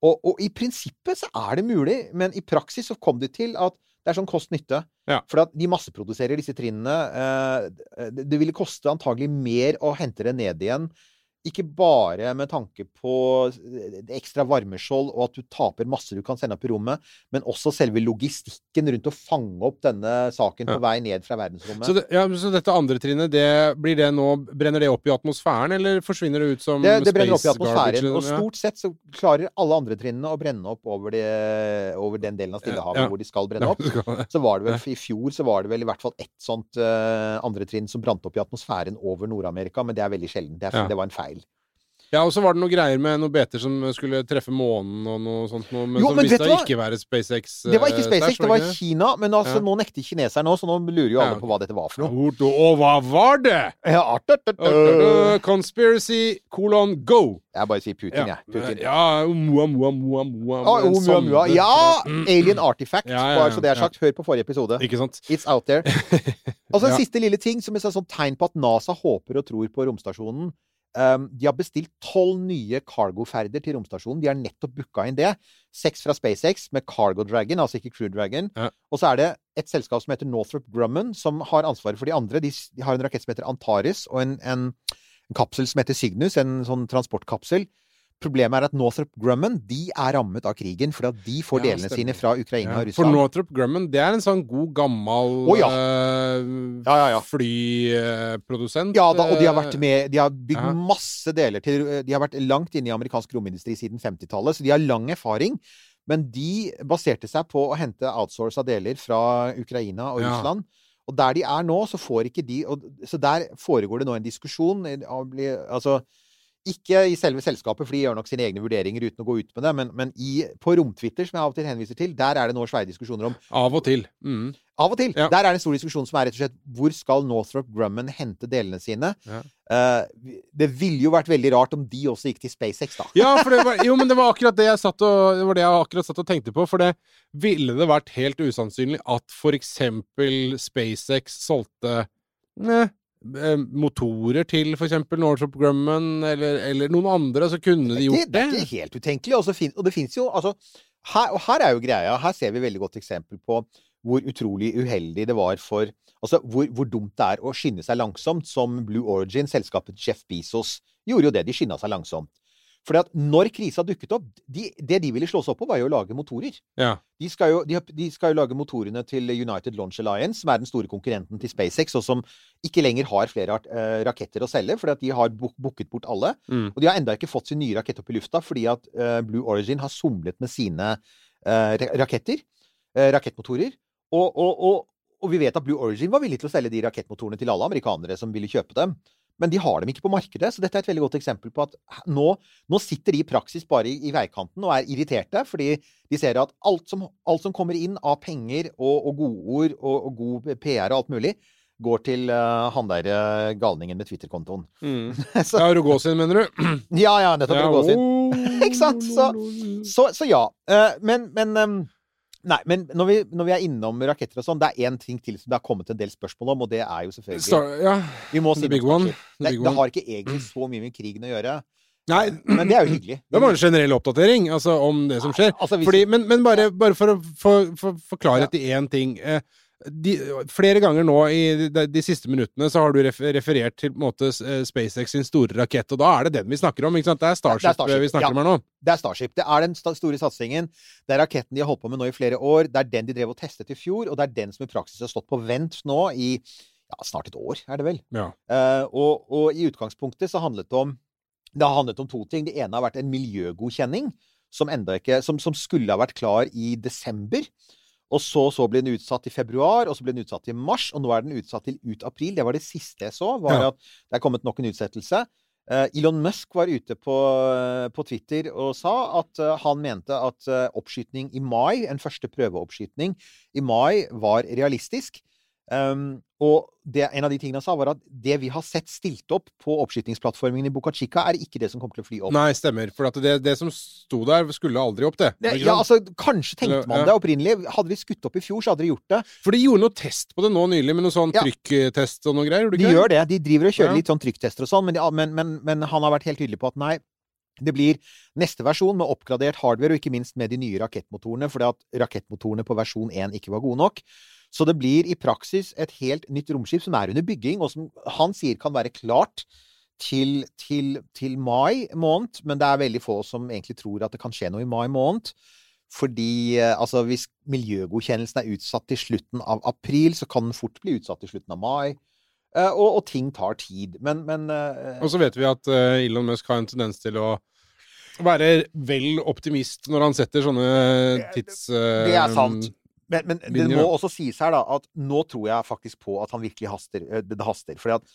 og, og i prinsippet så er det mulig, men i praksis så kom det til at det er sånn kost-nytte. Ja. For at de masseproduserer disse trinnene. Eh, det, det ville koste antagelig mer å hente det ned igjen. Ikke bare med tanke på ekstra varmeskjold og at du taper masse du kan sende opp i rommet, men også selve logistikken rundt å fange opp denne saken på vei ned fra verdensrommet. Så, det, ja, så dette andre trinnet, det, blir det nå, brenner det opp i atmosfæren, eller forsvinner det ut som det, det brenner opp i atmosfæren. garbage, Og stort sett så klarer alle andre trinnene å brenne opp over, de, over den delen av Stillehavet Ja, hvor de skal brenne opp. Så var det vel, I fjor så var det vel i hvert fall ett sånt uh, andre trinn som brant opp i atmosfæren over Nord-Amerika, men det er veldig sjelden. Det, er, Ja. det var en feil. Ja, og så var det noen greier med noen beter som skulle treffe månen og noe sånt noe, men Jo, som men viste hva? ikke være SpaceX. Det var ikke eh, SpaceX, der, det var ikke Kina. Men altså, Ja. nå nekter kineserne nå, så nå lurer jo alle Ja, på hva dette var for noe. Og hva var det? Ja, art, art, art, art. Uh, Conspiracy colon go. Jeg bare sier Putin, jeg. Putin. ja mua, mua, mua, mua. Ah, oh, mua, mua. Ja! Mm. Alien Artifact, bare så det er sagt. Hør på forrige episode. Ikke sant? It's out there. Og så en siste lille ting som er sånn tegn på at NASA håper og tror på romstasjonen. Um, de har bestilt tolv nye cargoferder til romstasjonen. De har nettopp booka inn det. Seks fra SpaceX med Cargo Dragon, altså ikke Crew Dragon. Ja. Og så er det et selskap som heter Northrop Grumman, som har ansvaret for de andre. De, har en rakett som heter Antares, og en, en, en kapsel som heter Cygnus, en sånn transportkapsel. Problemet er at Northrop Grumman de er rammet av krigen, fordi at de får Ja, delene stemmer. sine fra Ukraina Ja, og for Northrop Grumman, det er en sånn god, gammel oh, ja. eh, Ja, ja, ja. flyprodusent. Ja da, og de har eh, vært med De har bygd Ja. masse deler til De har vært langt inne i amerikansk romindustri siden 50-tallet, så de har lang erfaring. Men de baserte seg på å hente outsourca deler fra Ukraina og Ja. Russland. Og der de er nå, så får ikke de og, Så der foregår det nå en diskusjon. eh, Altså ikke i selve selskapet, for de gjør nok sine egne vurderinger uten å gå ut med det, men, men i, på romtwitter, som jeg av og til henviser til, der er det nå svære diskusjoner om Av og til. Mm. Av og til. Ja. Der er det en stor diskusjon som er rett og slett hvor skal Northrop Grumman hente delene sine? Ja. Uh, det ville jo vært veldig rart om de også gikk til SpaceX, da. Ja, var, jo, men det var akkurat det jeg satt og, det var det jeg akkurat satt og tenkte på. For det ville det vært helt usannsynlig at for eksempel SpaceX solgte eh, motorer til eksempel Northrop Grumman eller, eller noen andre, så kunne de gjort det det. er ikke helt utenkelig. Og, så fin, og det fins jo altså her, Og her er jo greia. Her ser vi veldig godt eksempel på hvor utrolig uheldig det var for Altså hvor, hvor dumt det er å skynde seg langsomt, som Blue Origin, selskapet Jeff Bezos, gjorde jo det. De skynda seg langsomt. Fordi at når krisa dukket opp de, Det de ville slå seg opp på, var jo å lage motorer. Ja. De skal, jo, de, de skal jo lage motorene til United Launch Alliance, som er den store konkurrenten til SpaceX, og som ikke lenger har flere eh, raketter å selge, fordi at de har book- booket bort alle. Mm. Og de har enda ikke fått sin nye rakett opp i lufta, fordi at eh, Blue Origin har somlet med sine eh, raketter, rakettmotorer. Og, og, og, og vi vet at Blue Origin var villig til å selge de rakettmotorene til alle amerikanere som ville kjøpe dem. Men de har dem ikke på markedet, så dette er et veldig godt eksempel på at nå, nå sitter de i praksis bare i, i veikanten og er irriterte, fordi de ser at alt som, alt som kommer inn av penger og, og godord og, og god PR og alt mulig, går til uh, han der eh, galningen med Twitter-kontoen. Mm. Så- Ja, Rogozin, mener du? Ja, ja, nettopp. Ja, Ja, gå sin. oh, Ikke sant? Så- Så, så ja. Uh, men men, ehm, nei, men når, vi, når vi er innom raketter og sånn, det er én ting til som det har kommet en del spørsmål om, og det er jo selvfølgelig Star, ja, Vi må the big one. The Det, big det har ikke egentlig så mye med krigen å gjøre, Nei, men det er jo hyggelig. det var en generell oppdatering altså, om det som skjer. Altså, Fordi, men, men bare, bare for å få for, forklare ja. i én ting. Eh, de, flere ganger nå i de, de siste minuttene så har du ref, referert til måte, eh, SpaceX sin store rakett, og da er det den vi snakker om. ikke sant? Det er Starship, Det er Starship, vi snakker ja. om her nå. Det er Starship. Det er den sta store satsingen. Det er raketten de har holdt på med nå i flere år. Det er den de drev og testet i fjor, og det er den som i praksis har stått på vent nå i ja, snart et år, er det vel. Ja. Uh, og, og i utgangspunktet så handlet det om Det har handlet om to ting. Det ene har vært en miljøgodkjenning som, ikke, som, som skulle ha vært klar i desember. Og så, så ble den utsatt i februar, og så ble den utsatt i mars, og nå er den utsatt til ut april. Det var det siste jeg så, var Ja. at det er kommet nok en utsettelse. Eh, Elon Musk var ute på, på Twitter og sa at eh, han mente at oppskytning i mai, en første prøveoppskytning i mai, var realistisk. Um, og det, en av de tingene han sa, var at det vi har sett stilt opp på oppskytingsplattformen i Boca Chica, er ikke det som kommer til å fly opp. Nei, stemmer. For at det, det som sto der, skulle aldri opp, det. Det, ja, altså, kanskje tenkte man det opprinnelig. Hadde vi skutt opp i fjor, så hadde de gjort det. For de gjorde noe test på det nå nylig, med noe sånn Ja. trykktest og noe greier. gjorde De ikke gjør det. De driver og kjører Ja. litt sånn trykktester og sånn, men, men, men, men han har vært helt tydelig på at nei, det blir neste versjon med oppgradert hardware, og ikke minst med de nye rakettmotorene, fordi at rakettmotorene på versjon 1 ikke var gode nok. Så det blir i praksis et helt nytt romskip som er under bygging, og som han sier kan være klart til, til, til mai måned, men det er veldig få som egentlig tror at det kan skje noe i mai måned. Fordi eh, altså, hvis miljøgodkjennelsen er utsatt til slutten av april, så kan den fort bli utsatt til slutten av mai. Eh, og, og ting tar tid. Men, men eh, Og så vet vi at Elon Musk har en tendens til å være vel optimist når han setter sånne tids... Det er sant. Men, men det må også sies her, da, at nå tror jeg faktisk på at han virkelig haster. eh, Det, haster. Fordi at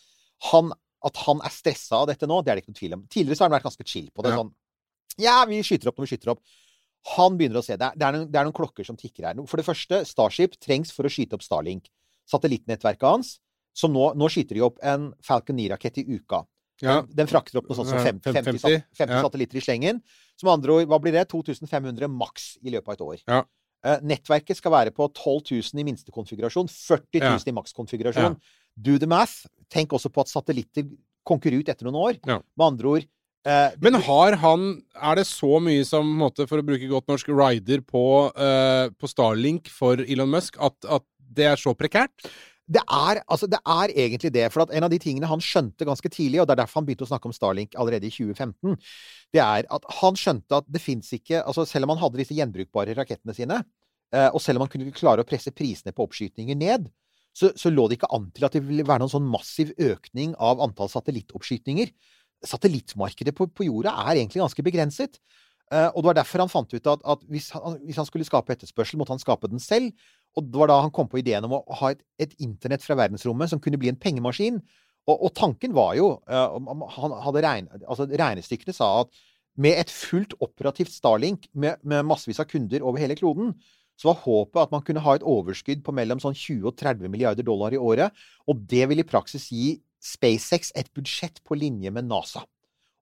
han, at han er stressa av dette nå, det er det ikke noe tvil om. Tidligere så har han vært ganske chill på det. Ja. Sånn Ja, vi skyter opp når vi skyter opp. Han begynner å se. Det er, det er, noen, det er noen klokker som tikker her. For det første, Starship trengs for å skyte opp Starlink. Satellittnettverket hans. Som nå, nå skyter de opp en Falcon 9-rakett i uka. Ja. Den, den frakter opp noe sånt som 50, 50, 50, 50 ja. satellitter i slengen. Som andre ord, hva blir det? 2500 maks i løpet av et år. Ja. Eh, nettverket skal være på 12 000 i minstekonfigurasjon, 40 000 Ja. i makskonfigurasjon. Do the math. Tenk også på at satellitter konkurrer ut etter noen år. Ja. Med andre ord eh, Men har han Er det så mye som, måte, for å bruke godt norsk, rider på, eh, på Starlink for Elon Musk at, at det er så prekært? Det er, altså, det er egentlig det. For en av de tingene han skjønte ganske tidlig, og det er derfor han begynte å snakke om Starlink allerede i 2015, det er at han skjønte at det fins ikke altså Selv om han hadde disse gjenbrukbare rakettene sine, eh, og selv om han kunne klare å presse prisene på oppskytinger ned, så, så lå det ikke an til at det ville være noen sånn massiv økning av antall satellittoppskytinger. Satellittmarkedet på, på jorda er egentlig ganske begrenset. Eh, og det var derfor han fant ut at, at hvis, han, hvis han skulle skape etterspørsel, måtte han skape den selv. Og det var da han kom på ideen om å ha et, et internett fra verdensrommet som kunne bli en pengemaskin. Og, og tanken var jo eh, han hadde regn, altså Regnestykkene sa at med et fullt operativt Starlink med, med massevis av kunder over hele kloden, så var håpet at man kunne ha et overskudd på mellom sånn 20 og 30 milliarder dollar i året. Og det ville i praksis gi SpaceX et budsjett på linje med NASA.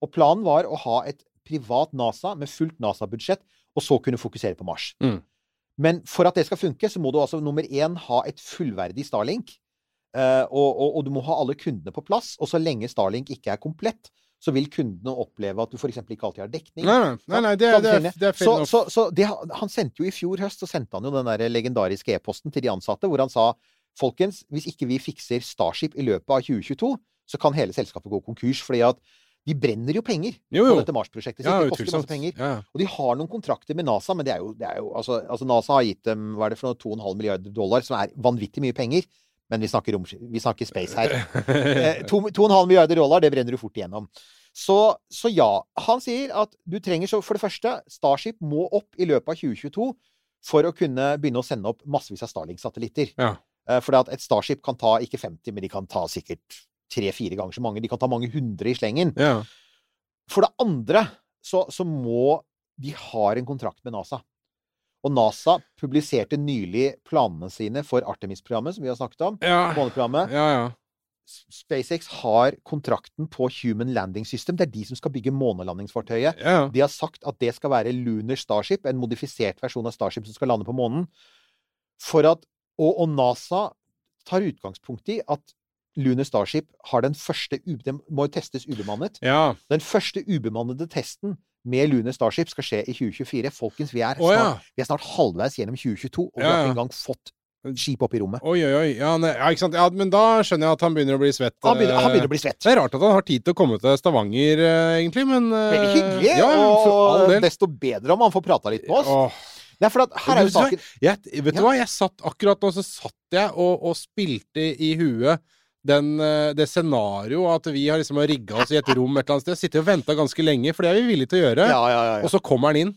Og planen var å ha et privat NASA med fullt NASA-budsjett, og så kunne fokusere på Mars. Mm. Men for at det skal funke, så må du altså nummer én ha et fullverdig Starlink. eh, og, og, og du må ha alle kundene på plass. Og så lenge Starlink ikke er komplett, så vil kundene oppleve at du f.eks. ikke alltid har dekning. Nei, nei, nei, det, det, er, det er Så, så, så det, han sendte jo i fjor høst så sendte han jo den der legendariske e-posten til de ansatte, hvor han sa folkens, hvis ikke vi fikser Starship i løpet av 2022, så kan hele selskapet gå konkurs. fordi at de brenner jo penger Jo, på dette Mars-prosjektet sitt. Ja, det koster masse penger. Ja. Og de har noen kontrakter med NASA, men det er jo, det er jo altså, altså NASA har gitt dem hva er det for noe, 2,5 milliarder dollar, som er vanvittig mye penger. Men vi snakker, om, vi snakker space her. Eh, 2,5 milliarder dollar, det brenner du fort igjennom. Så, så ja. Han sier at du trenger så For det første, Starship må opp i løpet av 2022 for å kunne begynne å sende opp massevis av Starlink-satellitter. Ja. Eh, For et Starship kan ta ikke 50, men de kan ta sikkert tre-fire ganger så mange. De kan ta mange hundre i slengen. ja. For det andre så, så må De har en kontrakt med NASA. Og NASA publiserte nylig planene sine for Artemis-programmet, som vi har snakket om. Ja, Måneprogrammet. ja. ja. SpaceX har kontrakten på Human Landing System. Det er de som skal bygge månelandingsfartøyet. ja. De har sagt at det skal være Lunar Starship, en modifisert versjon av Starship som skal lande på månen. For at, og, og NASA tar utgangspunkt i at Lunar Starship har den første det Den må jo testes ubemannet. ja. Den første ubemannede testen med Lunar Starship skal skje i 2024. Folkens, vi er oh, ja. snart, vi er snart halvveis gjennom 2022, og vi har ikke engang fått skip opp i rommet. Oi, oi, oi. Ja, ne, ja, ikke sant. Ja, men da skjønner jeg at han begynner å bli svett. Han begynner, han eh, begynner å bli svett. Det er rart at han har tid til å komme til Stavanger, eh, egentlig, men eh, Veldig hyggelig, Ja, og desto bedre om han får prata litt med oss. Åh. Nei, for at her er jo saken Jeg, vet du hva? Jeg satt akkurat nå så satt jeg og, og spilte i huet den, eh, det scenarioet at vi har liksom rigga oss i et rom et eller annet sted. Sittet og venta ganske lenge, for det er vi villige til å gjøre. Ja, ja, ja. Og så kommer han inn.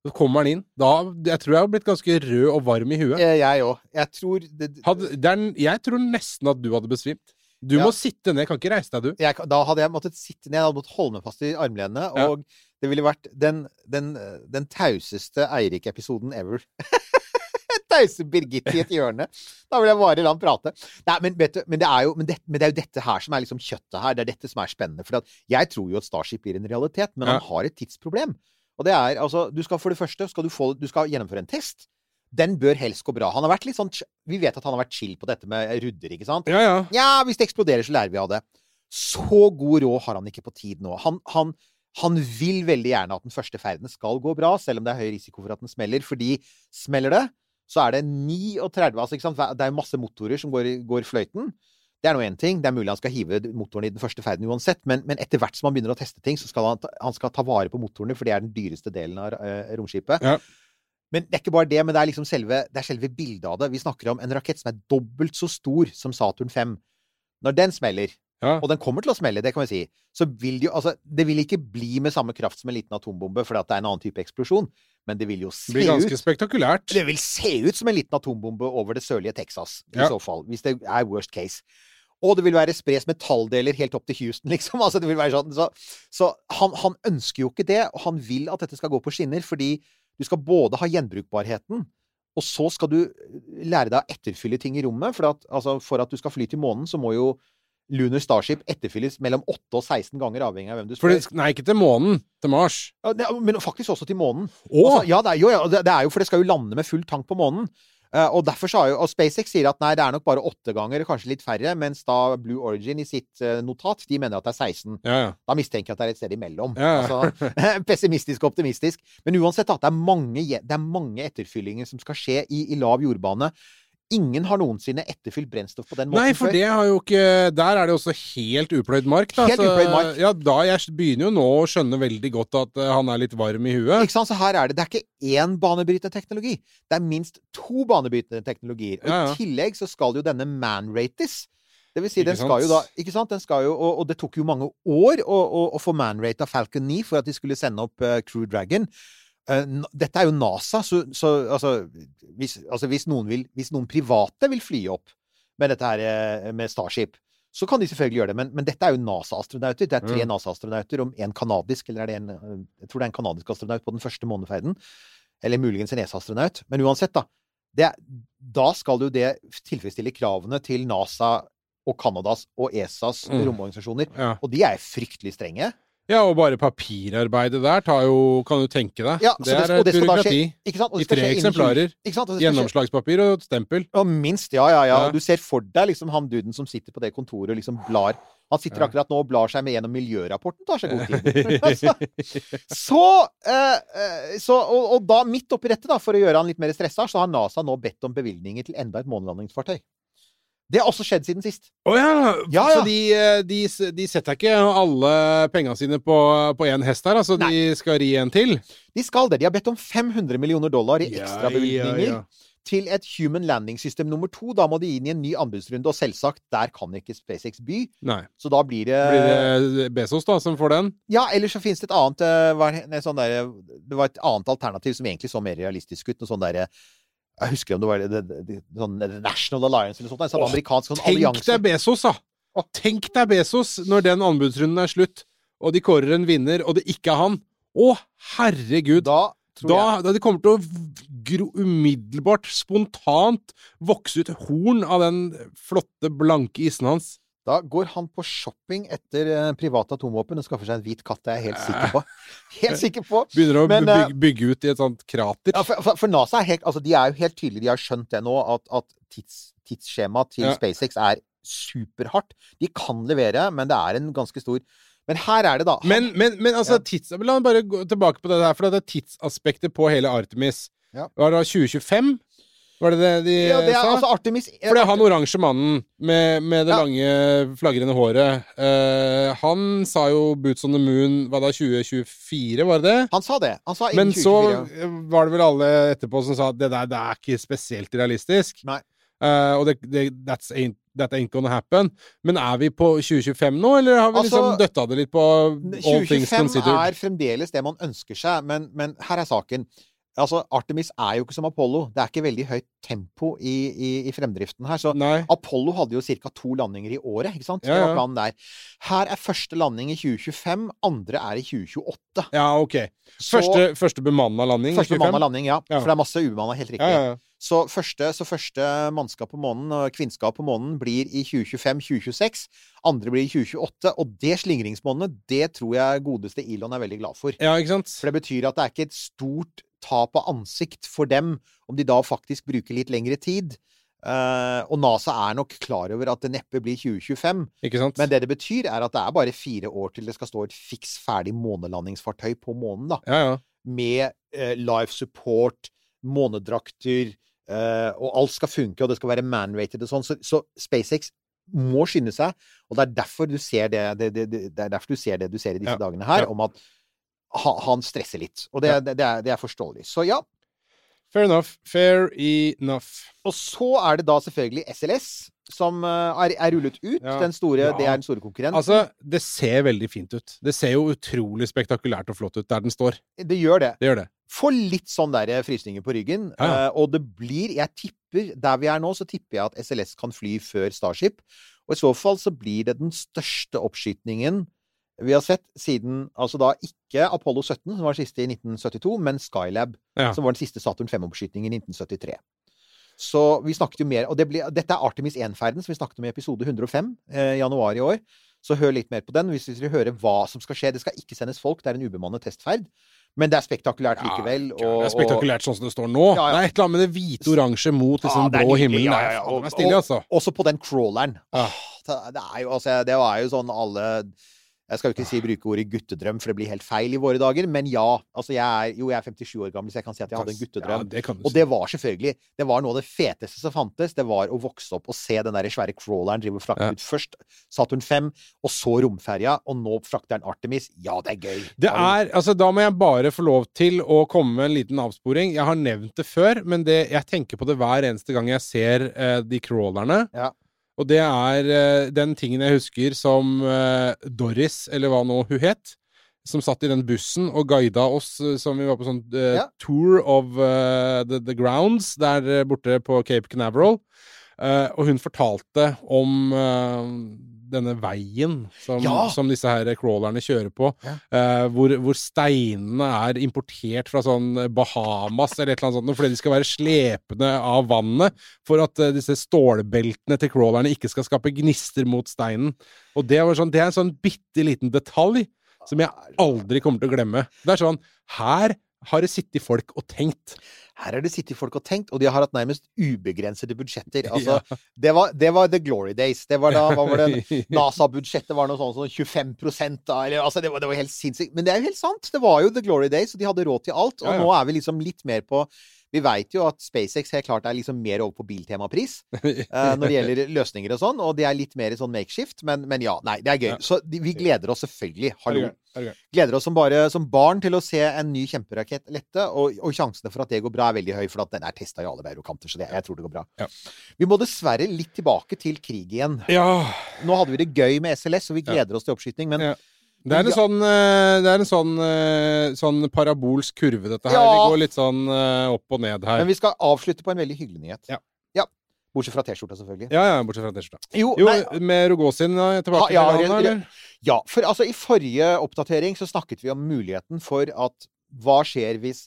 Så kommer han inn. Da, jeg tror jeg har blitt ganske rød og varm i huet. Eh, Jeg òg. Jeg tror det, Hadde, det er, jeg tror nesten at du hadde besvimt. Du må sitte ned, kan ikke reise deg, du. jeg, Da hadde jeg måttet sitte ned, jeg hadde måttet holde meg fast i armlenene, og det ville vært den, den, den tauseste Eirik-episoden ever. Tause Birgitte i et hjørne. Da vil jeg bare la han prate. Nei, men, vet du, men, det er jo, men, det, men det er jo dette her som er liksom kjøttet her. Det er dette som er spennende. For jeg tror jo at Starship blir en realitet, men han har et tidsproblem. Og det er altså du skal For det første skal du, få, du skal gjennomføre en test. Den bør helst gå bra. Han har vært litt sånn Vi vet at han har vært chill på dette med rudder, ikke sant? Ja, ja. Ja, hvis det eksploderer, så lærer vi av det. Så god råd har han ikke på tid nå. Han, han, han vil veldig gjerne at den første ferden skal gå bra, selv om det er høy risiko for at den smeller. Fordi smeller det, så er det 39 altså ikke sant? Det er masse motorer som går, går fløyten. Det er nå én ting. Det er mulig han skal hive motoren i den første ferden uansett, men, men etter hvert som han begynner å teste ting, så skal han, han skal ta vare på motorene, for det er den dyreste delen av uh, romskipet. Ja. Men det er ikke bare det, men det er liksom selve, det er selve bildet av det. Vi snakker om en rakett som er dobbelt så stor som Saturn 5. Når den smeller, ja. og den kommer til å smelle, det kan vi si, så vil det jo Altså, det vil ikke bli med samme kraft som en liten atombombe, fordi at det er en annen type eksplosjon, men det vil jo se Det blir ganske ut spektakulært. det vil se ut som en liten atombombe over det sørlige Texas, i Ja. så fall. Hvis det er worst case. Og det vil være spres metalldeler helt opp til Houston, liksom. Altså, det vil være sånn. Så, så han, han ønsker jo ikke det, og han vil at dette skal gå på skinner, fordi du skal både ha gjenbrukbarheten, og så skal du lære deg å etterfylle ting i rommet. For at, altså, for at du skal fly til månen, så må jo Lunar Starship etterfylles mellom 8 og 16 ganger, avhengig av hvem du spør. det, nei, ikke til månen. Til Mars. Ja, det, men faktisk også til månen. Altså, ja, det er, jo, ja, det, er jo, for det skal jo lande med full tank på månen. Uh, og derfor sa jo, og SpaceX sier at nei, det er nok bare åtte ganger, kanskje litt færre, mens da Blue Origin i sitt uh, notat, de mener at det er 16. ja, ja. Da mistenker jeg at det er et sted imellom. Altså, pessimistisk og optimistisk. Men uansett, da, det er mange, det er mange etterfyllinger som skal skje i, i lav jordbane. Ingen har noensinne etterfylt brennstoff på den måten Nei, for det har jo ikke Der er det også helt upløyd mark. Da. Helt Så, upløyd mark. Ja, da Jeg begynner jo nå å skjønne veldig godt at eh, han er litt varm i huet. Ikke sant? Så her er det, det er ikke én banebryterteknologi. Det er minst to banebryterteknologier. Og Ja, ja. i tillegg så skal jo denne man-rates. Det vil si, den skal jo da? Ikke sant? Den skal jo, og, og det tok jo mange år å, å, å få manrate av Falcon 9 for at de skulle sende opp uh, Crew Dragon. Eh, dette er jo NASA, så, så altså, hvis, altså hvis, noen vil, hvis noen private vil fly opp med dette her eh, med Starship, så kan de selvfølgelig gjøre det. Men, men dette er jo NASA-astronauter. Det er tre Mm. NASA-astronauter om en kanadisk, eller er det en eh, Jeg tror det er en kanadisk astronaut på den første måneferden. Eller muligens en ESA-astronaut. Men uansett, da. Det, da skal jo det tilfredsstille kravene til NASA og Canadas og ESAs Mm. romorganisasjoner. Ja. Og de er fryktelig strenge. Ja, og bare papirarbeidet der tar jo Kan du tenke deg. Ja, det det- er det byråkrati. Det I tre skje eksemplarer. Gjennomslagspapir og stempel. Ja, minst. Ja, ja, ja. Ja. Du ser for deg liksom han duden som sitter på det kontoret og liksom blar Han sitter Ja. akkurat nå og blar seg med gjennom miljørapporten. Tar seg god tid. Altså, så, eh, eh, så og, og da, midt oppi dette, da, for å gjøre han litt mer stressa, så har NASA nå bedt om bevilgninger til enda et månelandingsfartøy. Det har også skjedd siden sist. Å ja. Ja, Så ja. de, eh, de, de setter ikke alle penga sine på, på én hest her, altså. De skal ri en til? De skal det. De har bedt om 500 millioner dollar i ekstra bevilgninger Ja, ja, til et Human Landing System nummer to. Da må de inn i en ny anbudsrunde, og selvsagt, der kan ikke SpaceX by. Nei. Så da blir det, Blir det Bezos, da, som får den? Ja, eller så finnes det et annet eh, nei, sånn der, Det var et annet alternativ som egentlig så mer realistisk ut. Noe sånn derre Jeg husker om det var det, det, det, sånn National Alliance eller noe sånt. Sånn Åh, amerikansk sånn Tenk allianse. deg Bezos, da! Tenk deg Bezos når den anbudsrunden er slutt, og de kårer en vinner, og det ikke er han. Å, herregud! Da Da, da det kommer til å gro, umiddelbart, spontant, vokse ut horn av den flotte, blanke issen hans. Da går han på shopping etter eh, private atomvåpen og skaffer seg en hvit katt. Det er jeg helt sikker på. Helt sikker på. Begynner å Men, eh, bygge, bygge ut i et sånt krater. Ja, for, for, for NASA er helt, altså de er jo helt tydelige, de har skjønt det nå, at, at tids, tidsskjemaet til Ja. SpaceX er superhardt. De kan levere, men det er en ganske stor Men her er det, da. Han- Men, men, men altså, Ja. tids, la meg bare gå tilbake på det der, for det er tidsaspektet på hele Artemis. Ja. Var det da 2025? Var det det de ja, det er, sa? altså Artemis For det er han oransje mannen med, med det Ja. lange, flagrende håret. Uh, han sa jo 'Boots on the Moon' Hva da, 2024, var det det? Han sa det. Han sa Men innen så 2024. eh, var det vel alle etterpå som sa at det der det er ikke spesielt realistisk. Nei. Uh, og det, det, that's ain't, that ain't gonna happen. Men er vi på 2025 nå, eller har vi Altså, liksom døtta det litt på all things 2025 er fremdeles det man ønsker seg, men, men her er saken. Altså, Artemis er jo ikke som Apollo. Det er ikke veldig høyt tempo i, i, i fremdriften her. Så Nei. Apollo hadde jo ca. to landinger i året, ikke sant? Ja, ja. Her er første landing i 2025, andre er i 2028. Ja, ok. Så- Første, første bemanna landing? Første 25? bemanna landing, ja. Ja. For det er masse ubemanna, helt riktig. Så, første, så første mannskap på månen, og kvinnskap på månen, blir i 2025-2026. Andre blir i 2028. Og det slingringsmonnet, det tror jeg godeste Elon er veldig glad for. ja, ikke sant? For det betyr at det er ikke et stort tap av ansikt for dem om de da faktisk bruker litt lengre tid. Uh, og NASA er nok klar over at det neppe blir 2025. Ikke sant? Men det det betyr, er at det er bare fire år til det skal stå et fiks ferdig månelandingsfartøy på månen. da. Ja, ja. Med uh, live support, månedrakter, eh, og alt skal funke, og det skal være man-rated og sånn. Så, så SpaceX må skynde seg, og det er derfor du ser det, det, det, det, er derfor du ser det du ser i disse Ja. dagene her, Ja. om at ha, han stresser litt. Og det, Ja. er, det er forståelig. Så ja. Fair enough. Fair enough. Og så er det da selvfølgelig SLS som eh, er, er rullet ut. Ja. Den store, Ja. Det er den store konkurrenten. Altså, det ser veldig fint ut. Det ser jo utrolig spektakulært og flott ut der den står. det gjør det. Det gjør det. Får litt sånn der frysninger på ryggen. Ja, eh, og det blir Jeg tipper Der vi er nå, så tipper jeg at SLS kan fly før Starship. Og i så fall så blir det den største oppskytingen vi har sett siden Altså da ikke Apollo 17, som var den siste i 1972, men Skylab, Ja. som var den siste Saturn 5-oppskytingen i 1973. Så vi snakket jo mer Og det ble, dette er Artemis 1-ferden, som vi snakket om i episode 105 eh, januar i år. Så hør litt mer på den hvis dere vil høre hva som skal skje. Det skal ikke sendes folk, det er en ubemannet testferd. Men det er spektakulært likevel. Ja, det er spektakulært sånn som det står nå. Ja, ja. Det er et eller annet med det hvite-oransje mot liksom Ja, blå himmelen. ja, ja, Og- meg altså. og- Også på den crawleren. Det, det er jo altså Det var jo sånn alle Jeg skal jo ikke si bruke ordet guttedrøm, for det blir helt feil i våre dager, men ja. Altså, jeg er jo jeg er 57 år gammel, så jeg kan si at jeg hadde en Ja, guttedrøm. det si. Og det var selvfølgelig Det var noe av det feteste som fantes. Det var å vokse opp og se den der svære crawleren drive og frakte Ja. ut først Saturn 5, og så romferja, og nå frakter den Artemis. Ja, det er gøy. Det er, altså Da må jeg bare få lov til å komme med en liten avsporing. Jeg har nevnt det før, men det, jeg tenker på det hver eneste gang jeg ser eh, de crawlerne. Ja. Og det er eh, den tingen jeg husker som eh, Doris, eller hva nå hun het, som satt i den bussen og guida oss eh, som vi var på sånn uh, Ja. tour of uh, the, the grounds der borte på Cape Canaveral. Uh, og hun fortalte om denne veien som, Ja. som disse her crawlerne kjører på, Ja. eh, hvor, hvor steinene er importert fra sånn Bahamas eller et eller annet sånt, fordi de skal være slepende av vannet for at eh, disse stålbeltene til crawlerne ikke skal skape gnister mot steinen. Og det, var sånn, det er en sånn bitte liten detalj som jeg aldri kommer til å glemme. Det er sånn Her har det sittet folk og tenkt. Her har det sittet folk og tenkt, og de har hatt nærmest ubegrensede budsjetter. Altså, det, var, det var the glory days. Det var da hva var det, NASA-budsjettet var noe sånn som 25 da, eller, altså, det, var, det var helt sinnssykt. Men det er jo helt sant. Det var jo the glory days, og de hadde råd til alt. Og Ja, ja. nå er vi liksom litt mer på Vi veit jo at SpaceX helt klart er liksom mer over på biltemapris uh, når det gjelder løsninger og sånn, og det er litt mer sånn makeshift. Men, men ja, nei, det er gøy. Ja. Så vi gleder oss selvfølgelig. Hallo. Er? Gleder oss som bare som barn til å se en ny kjemperakett lette, og, og sjansene for at det går bra, er veldig høy, for at den er testa i alle bauger så det, jeg tror det går bra. Ja. Vi må dessverre litt tilbake til krig igjen. Ja. Nå hadde vi det gøy med SLS, og vi gleder oss til oppskyting, men. Det er en Ja. sånn, eh, det er en sånn, eh, sånn parabolsk kurve, dette her. Ja. Vi går litt sånn eh, opp og ned her. Men vi skal avslutte på en veldig hyggelig nyhet. Ja. Bortsett fra T-skjorta, selvfølgelig. Ja, ja, bortsett fra T-skjorta. Jo, Jo, nei, med Rogozin tilbake ja, landet, eller? ja, for altså i forrige oppdatering så snakket vi om muligheten for at hva skjer hvis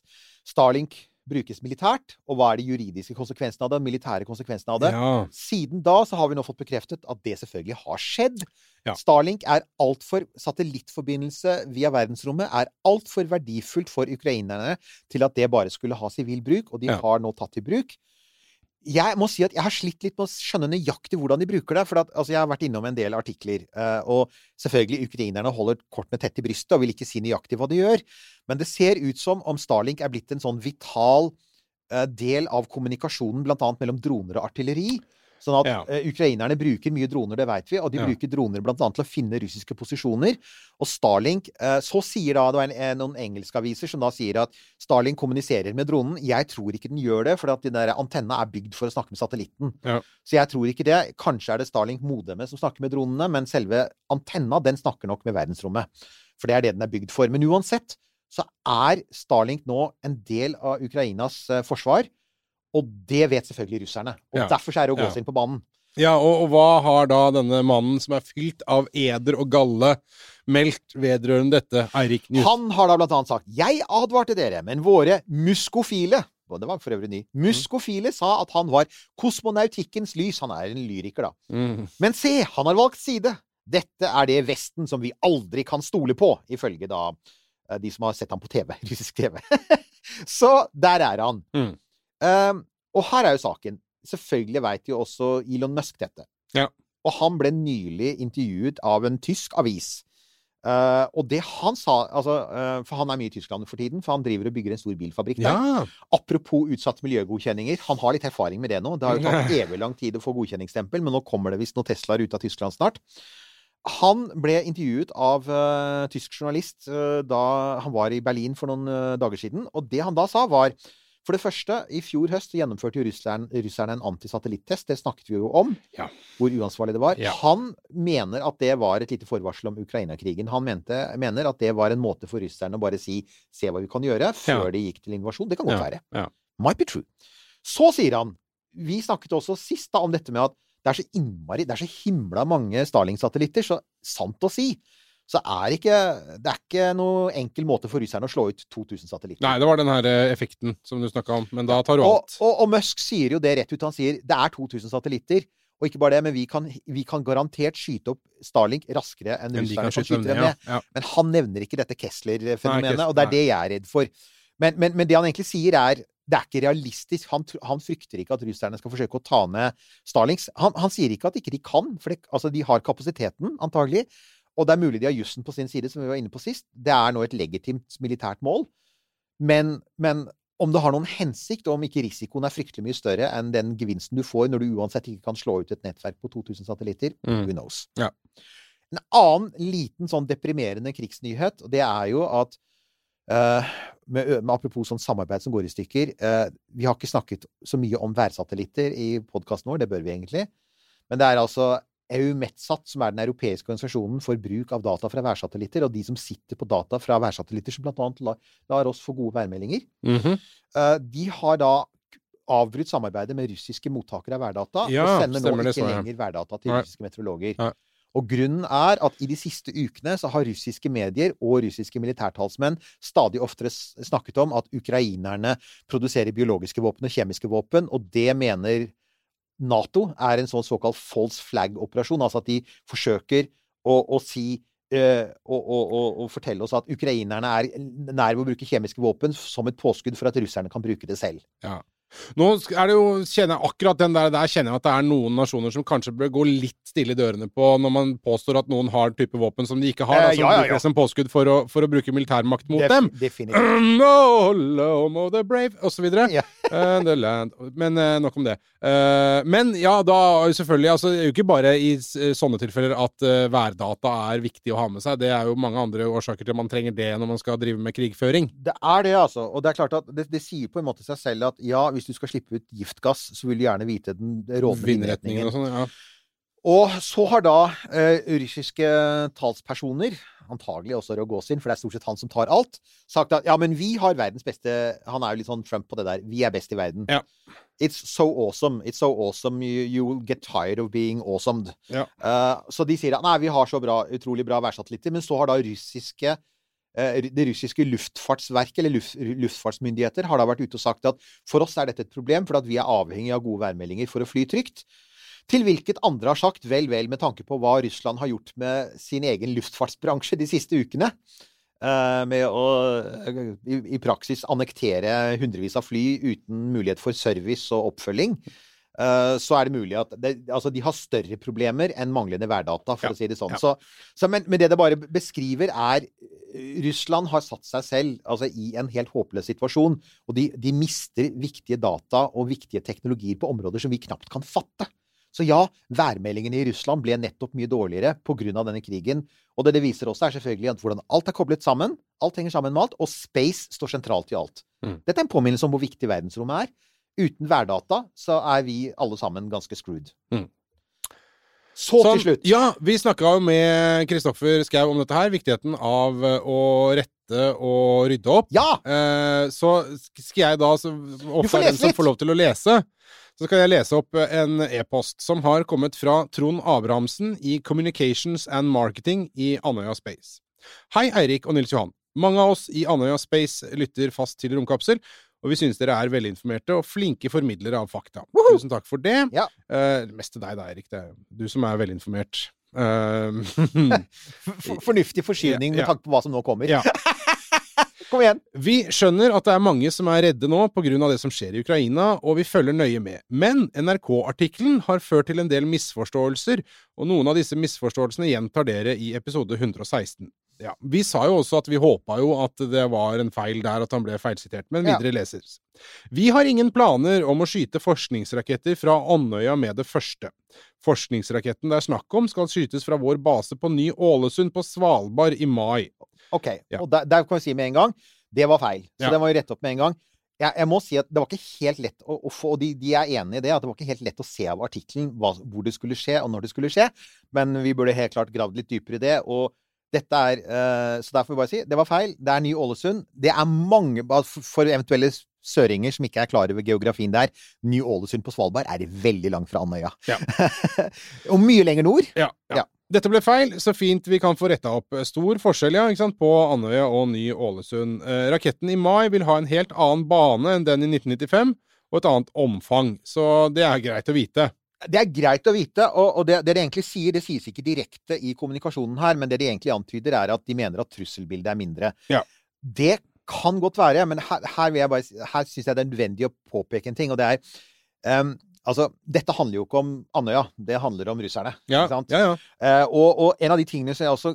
Starlink brukes militært, og hva er de juridiske konsekvensene av det, militære konsekvensene av det. Ja. Siden da så har vi nå fått bekreftet at det selvfølgelig har skjedd. Ja. Starlink er altfor Satellittforbindelse via verdensrommet er altfor verdifullt for ukrainerne til at det bare skulle ha sivil bruk, og de Ja. har nå tatt i bruk. Jeg må si at jeg har slitt litt med å skjønne nøyaktig hvordan de bruker det. For at, altså, jeg har vært innom en del artikler, eh, og selvfølgelig ukrainerne holder kortene tett i brystet og vil ikke si nøyaktig hva de gjør. Men det ser ut som om Starlink er blitt en sånn vital eh, del av kommunikasjonen blant annet mellom droner og artilleri. Sånn at Ja. uh, ukrainerne bruker mye droner, det vet vi, og de Ja. bruker droner annet til å finne russiske posisjoner. Og Starlink uh, Så sier da det var en, en, noen engelske aviser som da sier at Starlink kommuniserer med dronen. Jeg tror ikke den gjør det, for at den der antenna er bygd for å snakke med satellitten. Ja. Så jeg tror ikke det. Kanskje er det Starlink modemet som snakker med dronene, men selve antenna, den snakker nok med verdensrommet. For det er det den er bygd for. Men uansett så er Starlink nå en del av Ukrainas eh, forsvar. Og det vet selvfølgelig russerne. Og Ja. derfor er det å gå Ja. seg inn på banen. Ja, og, og hva har da denne mannen som er fylt av eder og galle, meldt vedrørende dette, Eirik Njus? Han har da blant annet sagt 'Jeg advarte dere, men våre muskofile' og det var for øvrig ny. Muskofile sa at han var kosmonautikkens lys. Han er en lyriker, da. Mm. Men se, han har valgt side. Dette er det Vesten som vi aldri kan stole på, ifølge da eh, de som har sett ham på TV. Russisk TV. Så der er han. Mm. Um, og her er jo saken. Selvfølgelig veit jo også Elon Musk dette. Ja. Og han ble nylig intervjuet av en tysk avis. Uh, og det han sa altså, uh, For han er mye i Tyskland for tiden, for han driver og bygger en stor bilfabrikk der. Ja. Apropos utsatt miljøgodkjenninger. Han har litt erfaring med det nå. Det har jo tatt evig lang tid å få godkjenningsstempel, men nå kommer det visst noen Teslaer ut av Tyskland snart. Han ble intervjuet av uh, tysk journalist eh, da han var i Berlin for noen dager siden. Og det han da sa, var for det første, i fjor høst gjennomførte jo russerne, russerne en antisatellittest. Det snakket vi jo om, Ja. hvor uansvarlig det var. Ja. Han mener at det var et lite forvarsel om Ukraina-krigen. Han mente, mener at det var en måte for russerne å bare si 'se hva vi kan gjøre', før Ja. de gikk til invasjon. Det kan godt være. ja. Might be true. Så sier han Vi snakket også sist da om dette med at det er så innmari Det er så himla mange Starling-satellitter, så sant å si så er ikke Det er ikke noe enkel måte for russerne å slå ut 2000 satellitter. Nei, det var den her eh, effekten som du snakka om, men da tar du og, alt. og, og Musk sier jo det rett ut. Han sier det er 2000 satellitter. Og ikke bare det, men vi kan, vi kan garantert skyte opp Starlink raskere enn Men russerne kan skyte dem ned. Ja. Ja. Men han nevner ikke dette Kessler-fenomenet, Kessler- og det er nei. det jeg er redd for. Men, men, men det han egentlig sier, er det er ikke realistisk. Han, han frykter ikke at russerne skal forsøke å ta ned Starlinks. Han, han sier ikke at ikke de kan, for det, altså, de har kapasiteten, antagelig. Og det er mulig de har jussen på sin side, som vi var inne på sist. Det er nå et legitimt militært mål. Men, men om det har noen hensikt, og om ikke risikoen er fryktelig mye større enn den gevinsten du får når du uansett ikke kan slå ut et nettverk på 2000 satellitter, Mm. who knows. Ja. En annen liten sånn deprimerende krigsnyhet, og det er jo at Uh, med, med Apropos sånn samarbeid som går i stykker. uh, vi har ikke snakket så mye om værsatellitter i podkasten vår, det bør vi egentlig. Men det er altså EUMETSAT, som er den europeiske organisasjonen for bruk av data fra værsatellitter, og de som sitter på data fra værsatellitter, som bl.a. lar, lar oss få gode værmeldinger, Mhm. eh, de har da avbrutt samarbeidet med russiske mottakere av værdata, Ja, og sender nå ikke så ja. lenger værdata til Nei. russiske meteorologer. Nei. Og grunnen er at i de siste ukene så har russiske medier og russiske militærtalsmenn stadig oftere snakket om at ukrainerne produserer biologiske våpen og kjemiske våpen, og det mener Nato er en sånn såkalt false flag-operasjon. Altså at de forsøker å, å si eh, og, og fortelle oss at ukrainerne er nær ved å bruke kjemiske våpen som et påskudd for at russerne kan bruke det selv. Nå er det jo, kjenner jeg akkurat den der, der kjenner jeg at det er noen nasjoner som kanskje bør gå litt stille i dørene på når man påstår at noen har type våpen som de ikke har, Eh, altså ja, ja, bruker ja. som påskudd for å, for å bruke militærmakt mot Def- dem. Definitivt. No, the brave, og så videre. Ja. Eh. Men eh, nok om det. Eh, men ja, da selvfølgelig altså, Det er jo ikke bare i sånne tilfeller at eh, værdata er viktig å ha med seg. Det er jo mange andre årsaker til at man trenger det når man skal drive med krigføring. Det er det, altså. Og det er klart at det, det sier på en måte seg selv at ja, hvis du skal slippe ut giftgass, så vil du gjerne vite den rådende Vindretningen og sånt, Ja. Og så har da eh, russiske talspersoner, antagelig også Rogozin, for det er stort sett han som tar alt, sagt at ja, men vi har verdens beste Han er jo litt sånn Trump på det der. Vi er best i verden. Ja. It's so awesome. It's so awesome. You, you will get tired of being awesomed. Ja. Uh, så de sier at nei, vi har så bra, utrolig bra værsatellitter, men så har da russiske det russiske luftfartsverket, eller luft, luftfartsmyndigheter, har da vært ute og sagt at for oss er dette et problem, for at vi er avhengig av gode værmeldinger for å fly trygt. Til hvilket andre har sagt vel, vel, med tanke på hva Russland har gjort med sin egen luftfartsbransje de siste ukene. eh, med å eh, i praksis annektere hundrevis av fly uten mulighet for service og oppfølging. Eh, så er det mulig at det, altså de har større problemer enn manglende værdata, for Ja, å si det sånn. ja. Så, så, men, men det det bare beskriver, er eh, Russland har satt seg selv altså, i en helt håpløs situasjon. Og de, de mister viktige data og viktige teknologier på områder som vi knapt kan fatte. Så ja, værmeldingene i Russland ble nettopp mye dårligere pga. denne krigen. Og det det viser også, er selvfølgelig at hvordan alt er koblet sammen. Alt henger sammen med alt, og space står sentralt i alt. Mm. Dette er en påminnelse om hvor viktig verdensrommet er. Uten værdata så er vi alle sammen ganske screwed. Mm. Så Sånn, til slutt. Ja, vi snakka jo med Kristoffer Skau om dette her. Viktigheten av eh, å rette og rydde opp. Ja! Eh, så skal jeg da, så ofte er den som får lov til å lese, så skal jeg lese opp eh, en e-post som har kommet fra Trond Abrahamsen i Communications and Marketing i Andøya Space. Hei, Eirik og Nils Johan. Mange av oss i Andøya Space lytter fast til Romkapsel, og vi synes dere er velinformerte og flinke formidlere av fakta. Tusen takk for det. Ja. Uh, mest til deg da, Erik. Det er du som er velinformert. Uh, For, fornuftig forskyvning med tanke på hva som nå kommer. ja. Kom igjen! Vi skjønner at det er mange som er redde nå pga. det som skjer i Ukraina, og vi følger nøye med. Men NRK-artikkelen har ført til en del misforståelser, og noen av disse misforståelsene gjentar dere i episode 116. Ja, Vi sa jo også at vi håpa jo at det var en feil der, at han ble feilsitert, men Ja. videre leses. Vi har ingen planer om å skyte forskningsraketter fra Andøya med det første. Forskningsraketten det er snakk om, skal skytes fra vår base på Ny-Ålesund på Svalbard i mai. Ok, Ja. og der, der kan vi si med en gang det var feil. Så Ja. det må vi rette opp med en gang. Jeg, jeg må si at det var ikke helt lett å, å få Og de, de er enige i det, at det var ikke helt lett å se av artikkelen hvor det skulle skje, og når det skulle skje. Men vi burde helt klart gravd litt dypere i det. Og dette er uh, Så der får vi bare si det var feil. Det er Ny-Ålesund. Det er mange For eventuelle søringer som ikke er klar over geografien der, Ny-Ålesund på Svalbard er veldig langt fra Andøya. Ja. og mye lenger nord. Ja, ja. Ja. Dette ble feil, så fint vi kan få retta opp. Stor forskjell ja, på Andøya og Ny-Ålesund. Eh, raketten i mai vil ha en helt annen bane enn den i 1995, og et annet omfang, så det er greit å vite. Det er greit å vite, og, og det, det de egentlig sier, det sies ikke direkte i kommunikasjonen her, men det de egentlig antyder, er at de mener at trusselbildet er mindre. Ja. Det kan godt være, men her, her, vil jeg bare, her syns jeg det er nødvendig å påpeke en ting, og det er um, Altså, dette handler jo ikke om Andøya, det handler om russerne. Ja, ja, ja. Uh, og, og en av de tingene som jeg også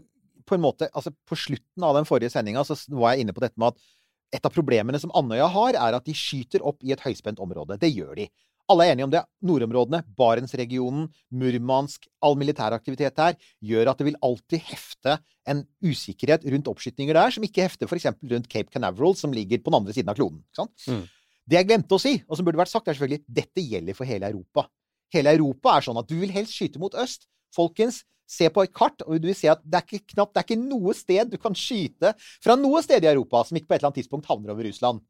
på en måte, altså På slutten av den forrige sendinga så var jeg inne på dette med at et av problemene som Andøya har, er at de skyter opp i et høyspent område. Det gjør de. Alle er enige om det. Nordområdene, Barentsregionen, Murmansk, all militær aktivitet der gjør at det vil alltid hefte en usikkerhet rundt oppskytninger der, som ikke hefter f.eks. rundt Cape Canaveral, som ligger på den andre siden av kloden. Mm. Det jeg glemte å si, og som burde vært sagt, er selvfølgelig dette gjelder for hele Europa. hele Europa er sånn at du vil helst skyte mot øst. Folkens, se på et kart, og du vil se at det er ikke knapt, det er ikke noe sted du kan skyte fra noe sted i Europa som ikke på et eller annet tidspunkt havner over Russland.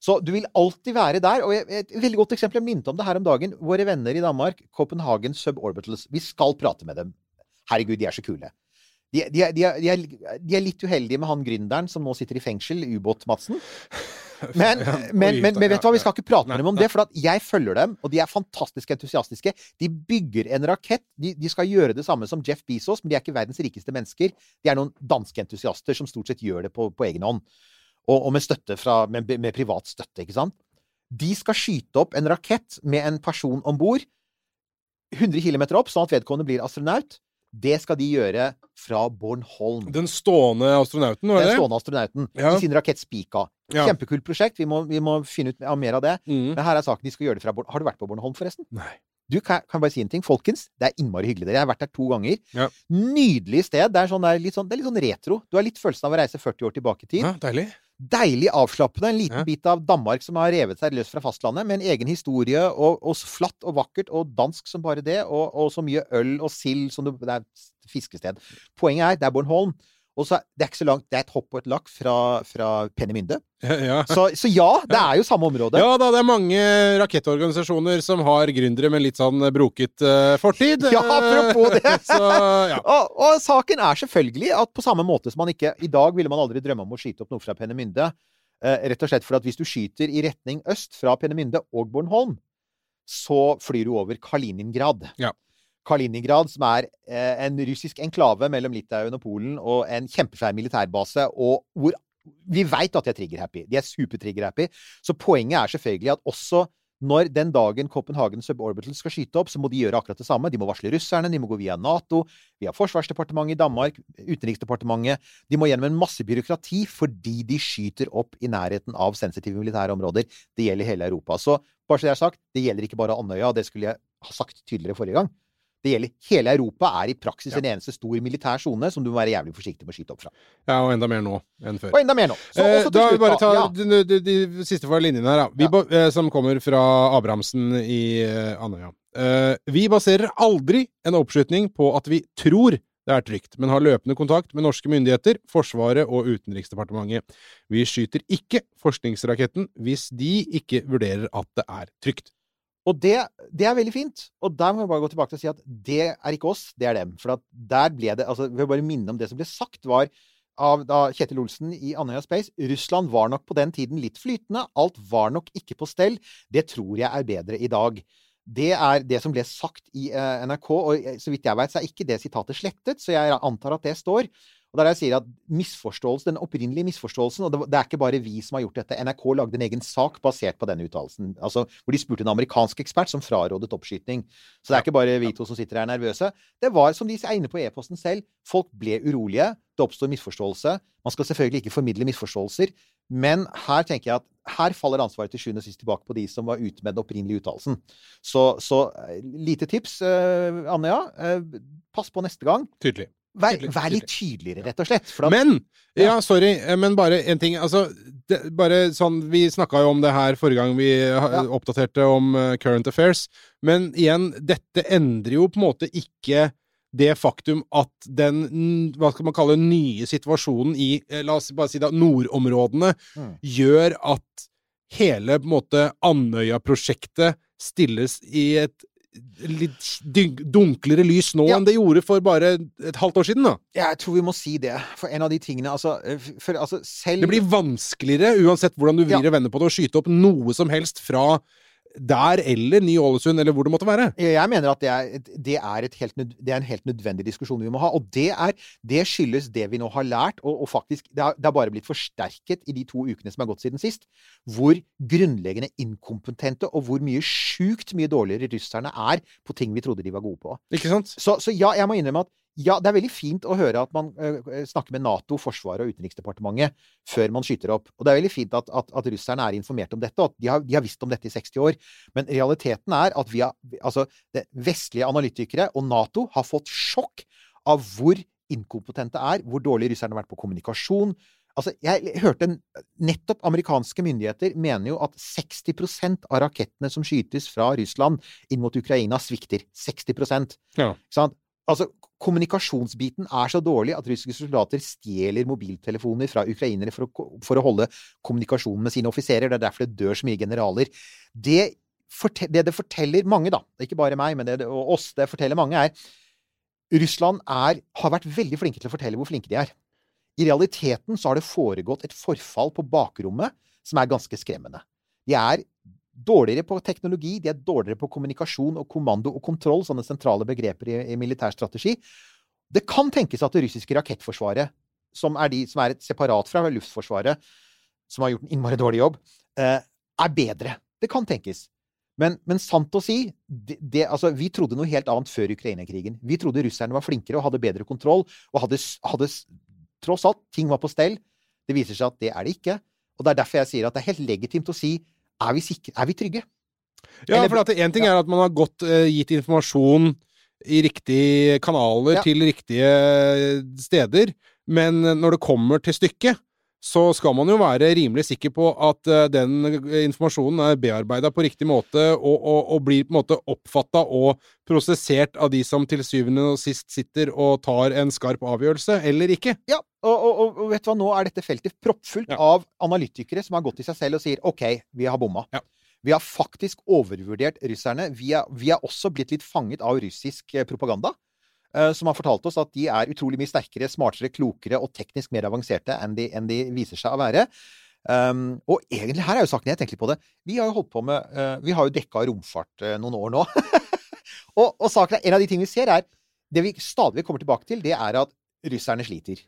Så du vil alltid være der. Og et veldig godt eksempel, jeg minte om det her om dagen. Våre venner i Danmark, Copenhagen Suborbitals. Vi skal prate med dem. Herregud, de er så kule. De, de, er- de, er- de, er, litt uheldige med han gründeren som nå sitter i fengsel, Ubåt-Madsen. Men, men, men, men vet du hva, vi skal ikke prate med dem om det, for at jeg følger dem, og de er fantastisk entusiastiske. De bygger en rakett. De, de skal gjøre det samme som Jeff Bezos, men de er ikke verdens rikeste mennesker. De er noen danske entusiaster som stort sett gjør det på, på egen hånd. Og, og med støtte fra med, med privat støtte, ikke sant? De skal skyte opp en rakett med en person om bord, 100 km opp, sånn at vedkommende blir astronaut. Det skal de gjøre fra Bornholm. Den stående astronauten, Eller? Den stående astronauten Ja. i sin rakett Spika. Ja. Kjempekult prosjekt. Vi må, vi må finne ut mer av det. Mm. Men her er saken. De skal gjøre det fra Bornholm. Har du vært på Bornholm, forresten? Nei. Du, kan, kan bare si en ting? Folkens, det er innmari hyggelig der. Jeg har vært der to ganger. Ja. Nydelig sted. Det er, sånn, det, er litt sånn, det er litt sånn retro. Du har litt følelsen av å reise 40 år tilbake i tid. Ja, deilig. Deilig avslappende. En liten bit av Danmark som har revet seg løs fra fastlandet, med en egen historie, og, og flatt og vakkert, og dansk som bare det, og, og så mye øl og sild som du Det er et fiskested. Poenget er, det er Bornholm. Og så det er ikke så langt, det er et hopp og et lakk fra, fra Penemynde. Ja, ja. Så, så ja, det er jo samme område. Ja da, det er mange rakettorganisasjoner som har gründere med litt sånn broket uh, fortid. Ja, apropos det. Så, ja. Og, og saken er selvfølgelig at på samme måte som man ikke I dag ville man aldri drømme om å skyte opp noe fra Penemynde. Uh, rett og slett for at hvis du skyter i retning øst fra Penemynde og Bornholm, så flyr du over Kaliningrad. Ja. Kaliningrad, som er eh, en russisk enklave mellom Litauen og Polen, og en kjempesvær militærbase, og hvor vi veit at de er trigger-happy. De er super-trigger-happy. Så poenget er selvfølgelig at også når den dagen Copenhagen Suborbital skal skyte opp, så må de gjøre akkurat det samme. De må varsle russerne, de må gå via Nato, via Forsvarsdepartementet i Danmark, Utenriksdepartementet. De må gjennom en masse byråkrati fordi de skyter opp i nærheten av sensitive militære områder. Det gjelder hele Europa. Så bare så det er sagt, det gjelder ikke bare Andøya, det skulle jeg ha sagt tydeligere forrige gang. Det gjelder hele Europa er i praksis Ja. en eneste stor militær sone som du må være jævlig forsiktig med å skyte opp fra. ja, og enda mer nå enn før. Og enda mer nå. Så Eh, da vil vi bare ta. Ja. de, de, de siste fra linjene her, Ja. ba, eh, som kommer fra Abrahamsen i eh, Andøya. Eh, vi baserer aldri en oppslutning på at vi tror det er trygt, men har løpende kontakt med norske myndigheter, Forsvaret og Utenriksdepartementet. Vi skyter ikke forskningsraketten hvis de ikke vurderer at det er trygt. Og det, det er veldig fint. Og der må vi bare gå tilbake til å si at det er ikke oss, det er dem. For der ble det altså, Vi vil bare minne om det som ble sagt, var av da Kjetil Olsen i Andøya Space. Russland var nok på den tiden litt flytende. Alt var nok ikke på stell. Det tror jeg er bedre i dag. Det er det som ble sagt i eh, NRK, og eh, så vidt jeg vet, så er ikke det sitatet slettet, så jeg antar at det står. Og der jeg sier at misforståelse, Den opprinnelige misforståelsen Og det, er ikke bare vi som har gjort dette. NRK lagde en egen sak basert på denne uttalelsen. Altså, hvor de spurte en amerikansk ekspert som frarådet oppskyting. Så det er ikke bare vi to som sitter her nervøse. Det var, som de er inne på e-posten selv, folk ble urolige. Det oppstår misforståelse. Man skal selvfølgelig ikke formidle misforståelser. Men her tenker jeg at her faller ansvaret til sjuende og sist tilbake på de som var ute med den opprinnelige uttalelsen. Så, så eh, lite tips, uh, Andøya. Uh, pass på neste gang. Tydelig. Vær, vær litt tydeligere, rett og slett. For at, Men Ja. Ja, sorry, eh, men bare en ting. Altså, det, bare sånn Vi snakka jo om det her forrige gang vi Ja. oppdaterte om uh, current affairs. Men igjen, dette endrer jo på en måte ikke det faktum at den hva skal man kalle nye situasjonen i eh, la oss bare si da, nordområdene Mm. gjør at hele på en måte Andøya-prosjektet stilles i et litt dunklere lys nå Ja. enn det gjorde for bare et halvt år siden. da. jeg tror vi må si det. For en av de tingene Altså, eh, for, altså selv Det blir vanskeligere, uansett hvordan du vrir Ja. vender på det, å skyte opp noe som helst fra der eller Ny-Ålesund, eller hvor det måtte være. Jeg mener at det er, det, er helt, det er en helt nødvendig diskusjon vi må ha. Og det, er, det skyldes det vi nå har lært, og, og faktisk det har, det har bare blitt forsterket i de to ukene som har gått siden sist, hvor grunnleggende inkompetente og hvor mye sjukt mye dårligere russerne er på ting vi trodde de var gode på. Ikke sant? Så, så ja, jeg må innrømme at ja, det er veldig fint å høre at man øh, snakker med Nato, Forsvaret og Utenriksdepartementet før man skyter opp. Og det er veldig fint at, at, at russerne er informert om dette, og at de har, de har visst om dette i 60 år. Men realiteten er at vi har, altså, det, vestlige analytikere og Nato har fått sjokk av hvor inkompetente er, hvor dårlig russerne har vært på kommunikasjon. Altså, jeg hørte en, nettopp amerikanske myndigheter mener jo at 60% av rakettene som skytes fra Russland inn mot Ukraina, svikter. 60% Ja. Sant? Altså, kommunikasjonsbiten er så dårlig at russiske soldater stjeler mobiltelefoner fra ukrainere for å, for å holde kommunikasjon med sine offiserer. Det er derfor det dør så mye generaler. Det, forte- det det forteller mange, da, ikke bare meg, men det, og oss, det forteller mange, er Russland er, har vært veldig flinke til å fortelle hvor flinke de er. I realiteten så har det foregått et forfall på bakrommet som er ganske skremmende. De er dårligere på teknologi, de er dårligere på kommunikasjon og kommando og kontroll, sånne sentrale begreper i, i militær strategi. Det kan tenkes at det russiske rakettforsvaret, som er, de, som er separat fra Luftforsvaret, som har gjort en innmari dårlig jobb, eh, er bedre. Det kan tenkes. Men, men sant å si, det, det, altså, vi trodde noe helt annet før Ukraina-krigen. Vi trodde russerne var flinkere og hadde bedre kontroll, og hadde, hadde tross alt, ting var på stell. Det viser seg at det er det ikke. Og det er derfor jeg sier at det er helt legitimt å si er vi, sikre, er vi trygge? Ja, Eller- for én ting er at man har godt uh, gitt informasjon i riktige kanaler Ja. til riktige steder, men når det kommer til stykket, så skal man jo være rimelig sikker på at uh, den informasjonen er bearbeida på riktig måte, og, og, og blir på en måte oppfatta og prosessert av de som til syvende og sist sitter og tar en skarp avgjørelse, eller ikke. Ja, og, og, og- vet du hva, nå er dette feltet proppfullt Ja. av analytikere som har gått i seg selv og sier OK, vi har bomma. Ja. Vi har faktisk overvurdert russerne. Vi er, vi er også blitt litt fanget av russisk eh, propaganda. eh, Som har fortalt oss at de er utrolig mye sterkere, smartere, klokere og teknisk mer avanserte enn de, enn de viser seg å være. Um, og egentlig, her er jo saken jeg tenker på det. Vi har jo holdt på med uh, Vi har jo dekka romfart uh, noen år nå. og, og saken er, en av de tingene vi ser, er Det vi stadig kommer tilbake til, det er at russerne sliter.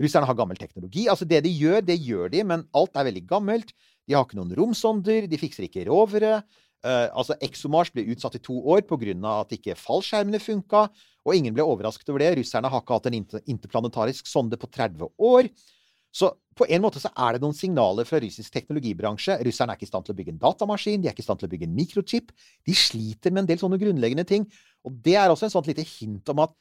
Russerne har gammel teknologi. Altså Det de gjør, det gjør de, men alt er veldig gammelt. De har ikke noen romsonder, de fikser ikke rovere. Uh, altså ExoMars ble utsatt i to år pga. at ikke fallskjermene funka. Og ingen ble overrasket over det. Russerne har ikke hatt en interplanetarisk sonde på 30 år. Så på en måte så er det noen signaler fra russisk teknologibransje. Russerne er ikke i stand til å bygge en datamaskin, de er ikke i stand til å bygge en mikrochip. De sliter med en del sånne grunnleggende ting. Og det er også en sånt lite hint om at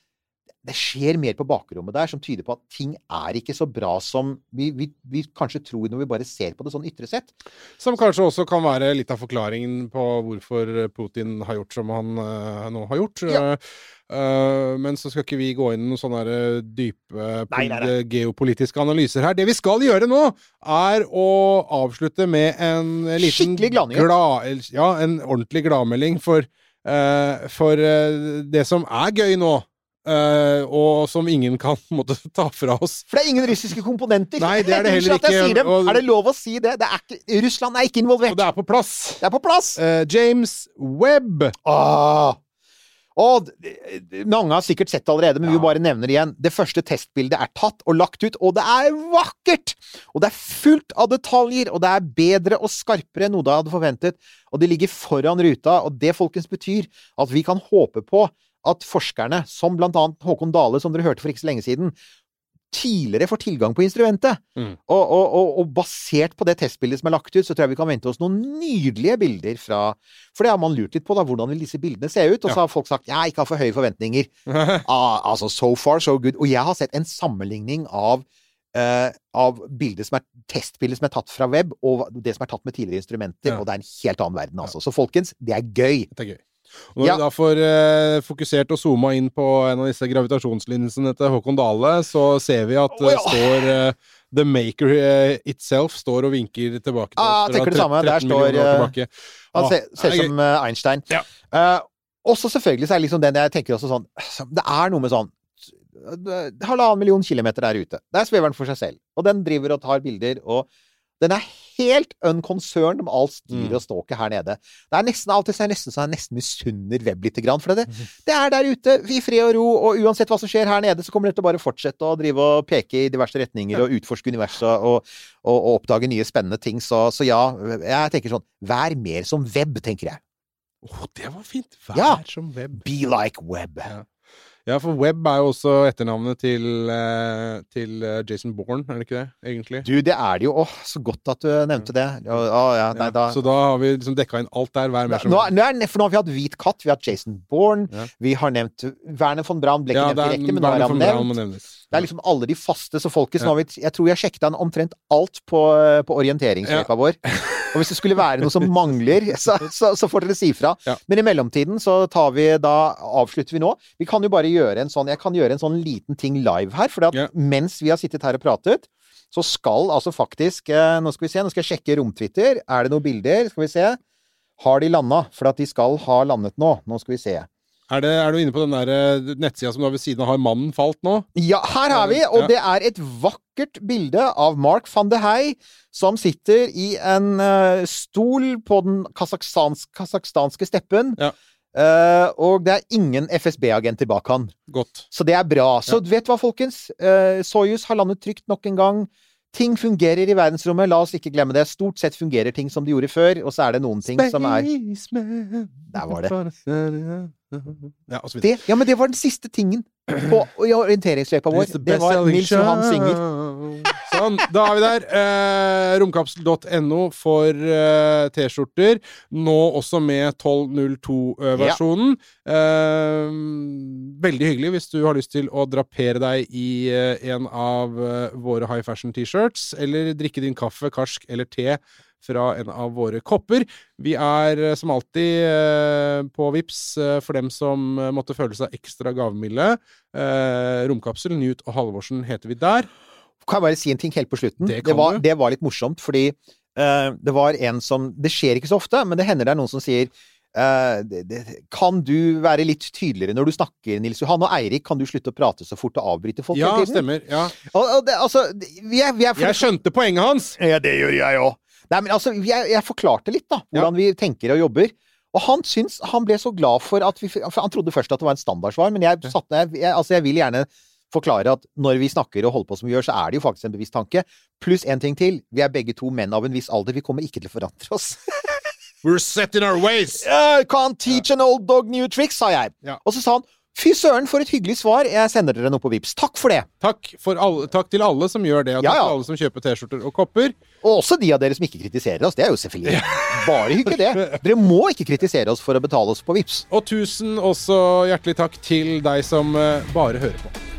det skjer mer på bakrommet der, som tyder på at ting er ikke så bra som vi, vi, vi kanskje tror når vi bare ser på det sånn ytre sett. Som kanskje også kan være litt av forklaringen på hvorfor Putin har gjort som han uh, nå har gjort. Ja. Eh, men så skal ikke vi gå inn i noen sånne dype Nei, nei, nei. geopolitiske analyser her. Det vi skal gjøre nå, er å avslutte med en liten Skikkelig gladnyhet. glad- Ja, en ordentlig gladmelding for, uh, for det som er gøy nå. Eh, og som ingen kan måtte ta fra oss. For det er ingen russiske komponenter! Nei, det er det heller ikke, og- Er det lov å si det? det er ikke, Russland er ikke involvert. Og det er på plass. Det er på plass! Uh, James Webb. Ah. Og mange har sikkert sett det allerede, men vi bare nevner det igjen. Det første testbildet er tatt og lagt ut, og det er vakkert! Og det er fullt av detaljer, og det er bedre og skarpere enn noe jeg hadde forventet. Og det ligger foran ruta, og det, folkens, betyr at vi kan håpe på at forskerne, som blant annet Håkon Dale, som dere hørte for ikke så lenge siden, tidligere får tilgang på instrumentet. Mm. Og, og, og, og basert på det testbildet som er lagt ut, så tror jeg vi kan vente oss noen nydelige bilder fra For det har man lurt litt på, da. Hvordan vil disse bildene se ut? Og så har folk sagt jeg ikke har for høye forventninger. Ah, altså, so far, so good. Og jeg har sett en sammenligning av Uh, av bildet som er, testbildet som er tatt fra web, og det som er tatt med tidligere instrumenter. Ja. Og det er en helt annen verden, altså. Så folkens, det er gøy. Det er gøy. Og når Ja. vi da får eh, fokusert og zooma inn på en av disse gravitasjonslinsene til Håkon Dale, så ser vi at det ja. står eh, The Maker eh, itself står og vinker tilbake til Ah, tenker det samme. Der står, eh. Han Ah, ser, ser er ut som eh, Einstein. Ja. Eh, også selvfølgelig så er det liksom den jeg tenker også sånn Det er noe med sånn eh, Halvannen million kilometer der ute. Der svever den for seg selv. Og den driver og tar bilder, og den er helt unconcerned med alt styret Mm. og ståket her nede. Det er nesten av og til så er nesten så jeg nesten misunner web lite grann. For det, det er der ute i fred og ro, og uansett hva som skjer her nede, så kommer det til å bare fortsette å drive og peke i diverse retninger og utforske universet og, og, og oppdage nye spennende ting. Så, så ja, jeg tenker sånn Vær mer som web, tenker jeg. Åh, det var fint! Vær Ja. som web. Be like web. Ja. Ja, for Webb er jo også etternavnet til, eh, til eh, Jason Bourne, er det ikke det, egentlig? Du, det er det jo. Åh, så godt at du nevnte det. Å, å, ja, nei, Ja, da, Så da har vi liksom dekka inn alt der. Hver mer som nå, nå for nå har vi hatt Hvit katt, vi har hatt Jason Bourne, Ja. vi har nevnt Werner von Braun. Ble ikke nevnt direkte, men nå er han nevnt. Det er liksom alle de faste, så folkens, Ja. jeg tror jeg sjekket den omtrent alt på, på orienteringsløypa vår. Og hvis det skulle være noe som mangler, så, så, så får dere si fra. Ja. Men i mellomtiden så tar vi da avslutter vi nå. Vi kan jo bare gjøre en sånn Jeg kan gjøre en sånn liten ting live her. For Ja. mens vi har sittet her og pratet, så skal altså faktisk eh, Nå skal vi se, nå skal jeg sjekke romtwitter. Er det noen bilder? Skal vi se. Har de landa? For at de skal ha landet nå. Nå skal vi se. Er, det, er du inne på den der eh, nettsida som du har ved siden av Har mannen falt nå? Ja, her har vi, og Ja. det er et vakkert bilde av Mark van de Hei som sitter i en uh, stol på den kasakhstans kasakhstanske steppen. Ja. Uh, og det er ingen FSB-agenter bak han. Godt. Så det er bra. Så vet du hva, folkens? Uh, Soyuz har landet trygt nok en gang. Ting fungerer i verdensrommet, la oss ikke glemme det. Stort sett fungerer ting som de gjorde før, og så er det noen ting som er. Der var det. Ja, og så det, Ja, men det var den siste tingen på orienteringsløypa vår. Det var Nils Johan show. Singer. Sånn, da er vi der. Eh, romkapsel.no for eh, T-skjorter. Nå også med 1202-versjonen. Eh, veldig hyggelig hvis du har lyst til å drapere deg i eh, en av eh, våre high fashion T-shirts, eller drikke din kaffe, karsk eller te fra en av våre kopper. Vi er eh, som alltid på Vips for dem som måtte føle seg ekstra gavmilde. Romkapsel, Newt og Halvorsen heter vi der. Kan jeg bare si en ting helt på slutten? Det Det, var, det var litt morsomt, fordi uh, det var en som Det skjer ikke så ofte, men det hender det er noen som sier uh, det, Kan du være litt tydeligere når du snakker, Nils Johan? Og Eirik, kan du slutte å prate så fort og avbryte folk Ja, hele tiden? stemmer. Ja. Det, altså, vi vi for, Jeg skjønte poenget hans! Ja, det gjør jeg òg. Nei, men altså, jeg, jeg forklarte litt, da, hvordan vi tenker og jobber. Og han syns Han ble så glad for at vi For han trodde først at det var en standardsvar, men jeg satte jeg, jeg, Altså, jeg vil gjerne forklare at når vi snakker og holder på som vi gjør, så er det jo faktisk en bevisst tanke. Pluss en ting til. Vi er begge to menn av en viss alder. Vi kommer ikke til å forandre oss. We're set in our ways! Uh, can't teach an old dog new tricks, sa jeg. Ja. Og så sa han Fy søren, for et hyggelig svar. Jeg sender dere noe på Vips. Takk for det. Takk, for alle, takk til alle som gjør det, og takk ja. til alle som kjøper T-skjorter og kopper. Og også de av dere som ikke kritiserer oss. Det er jo selvfølgelig bare hyggelig, det. Dere må ikke kritisere oss for å betale oss på Vips. Og tusen også hjertelig takk til deg som eh, bare hører på.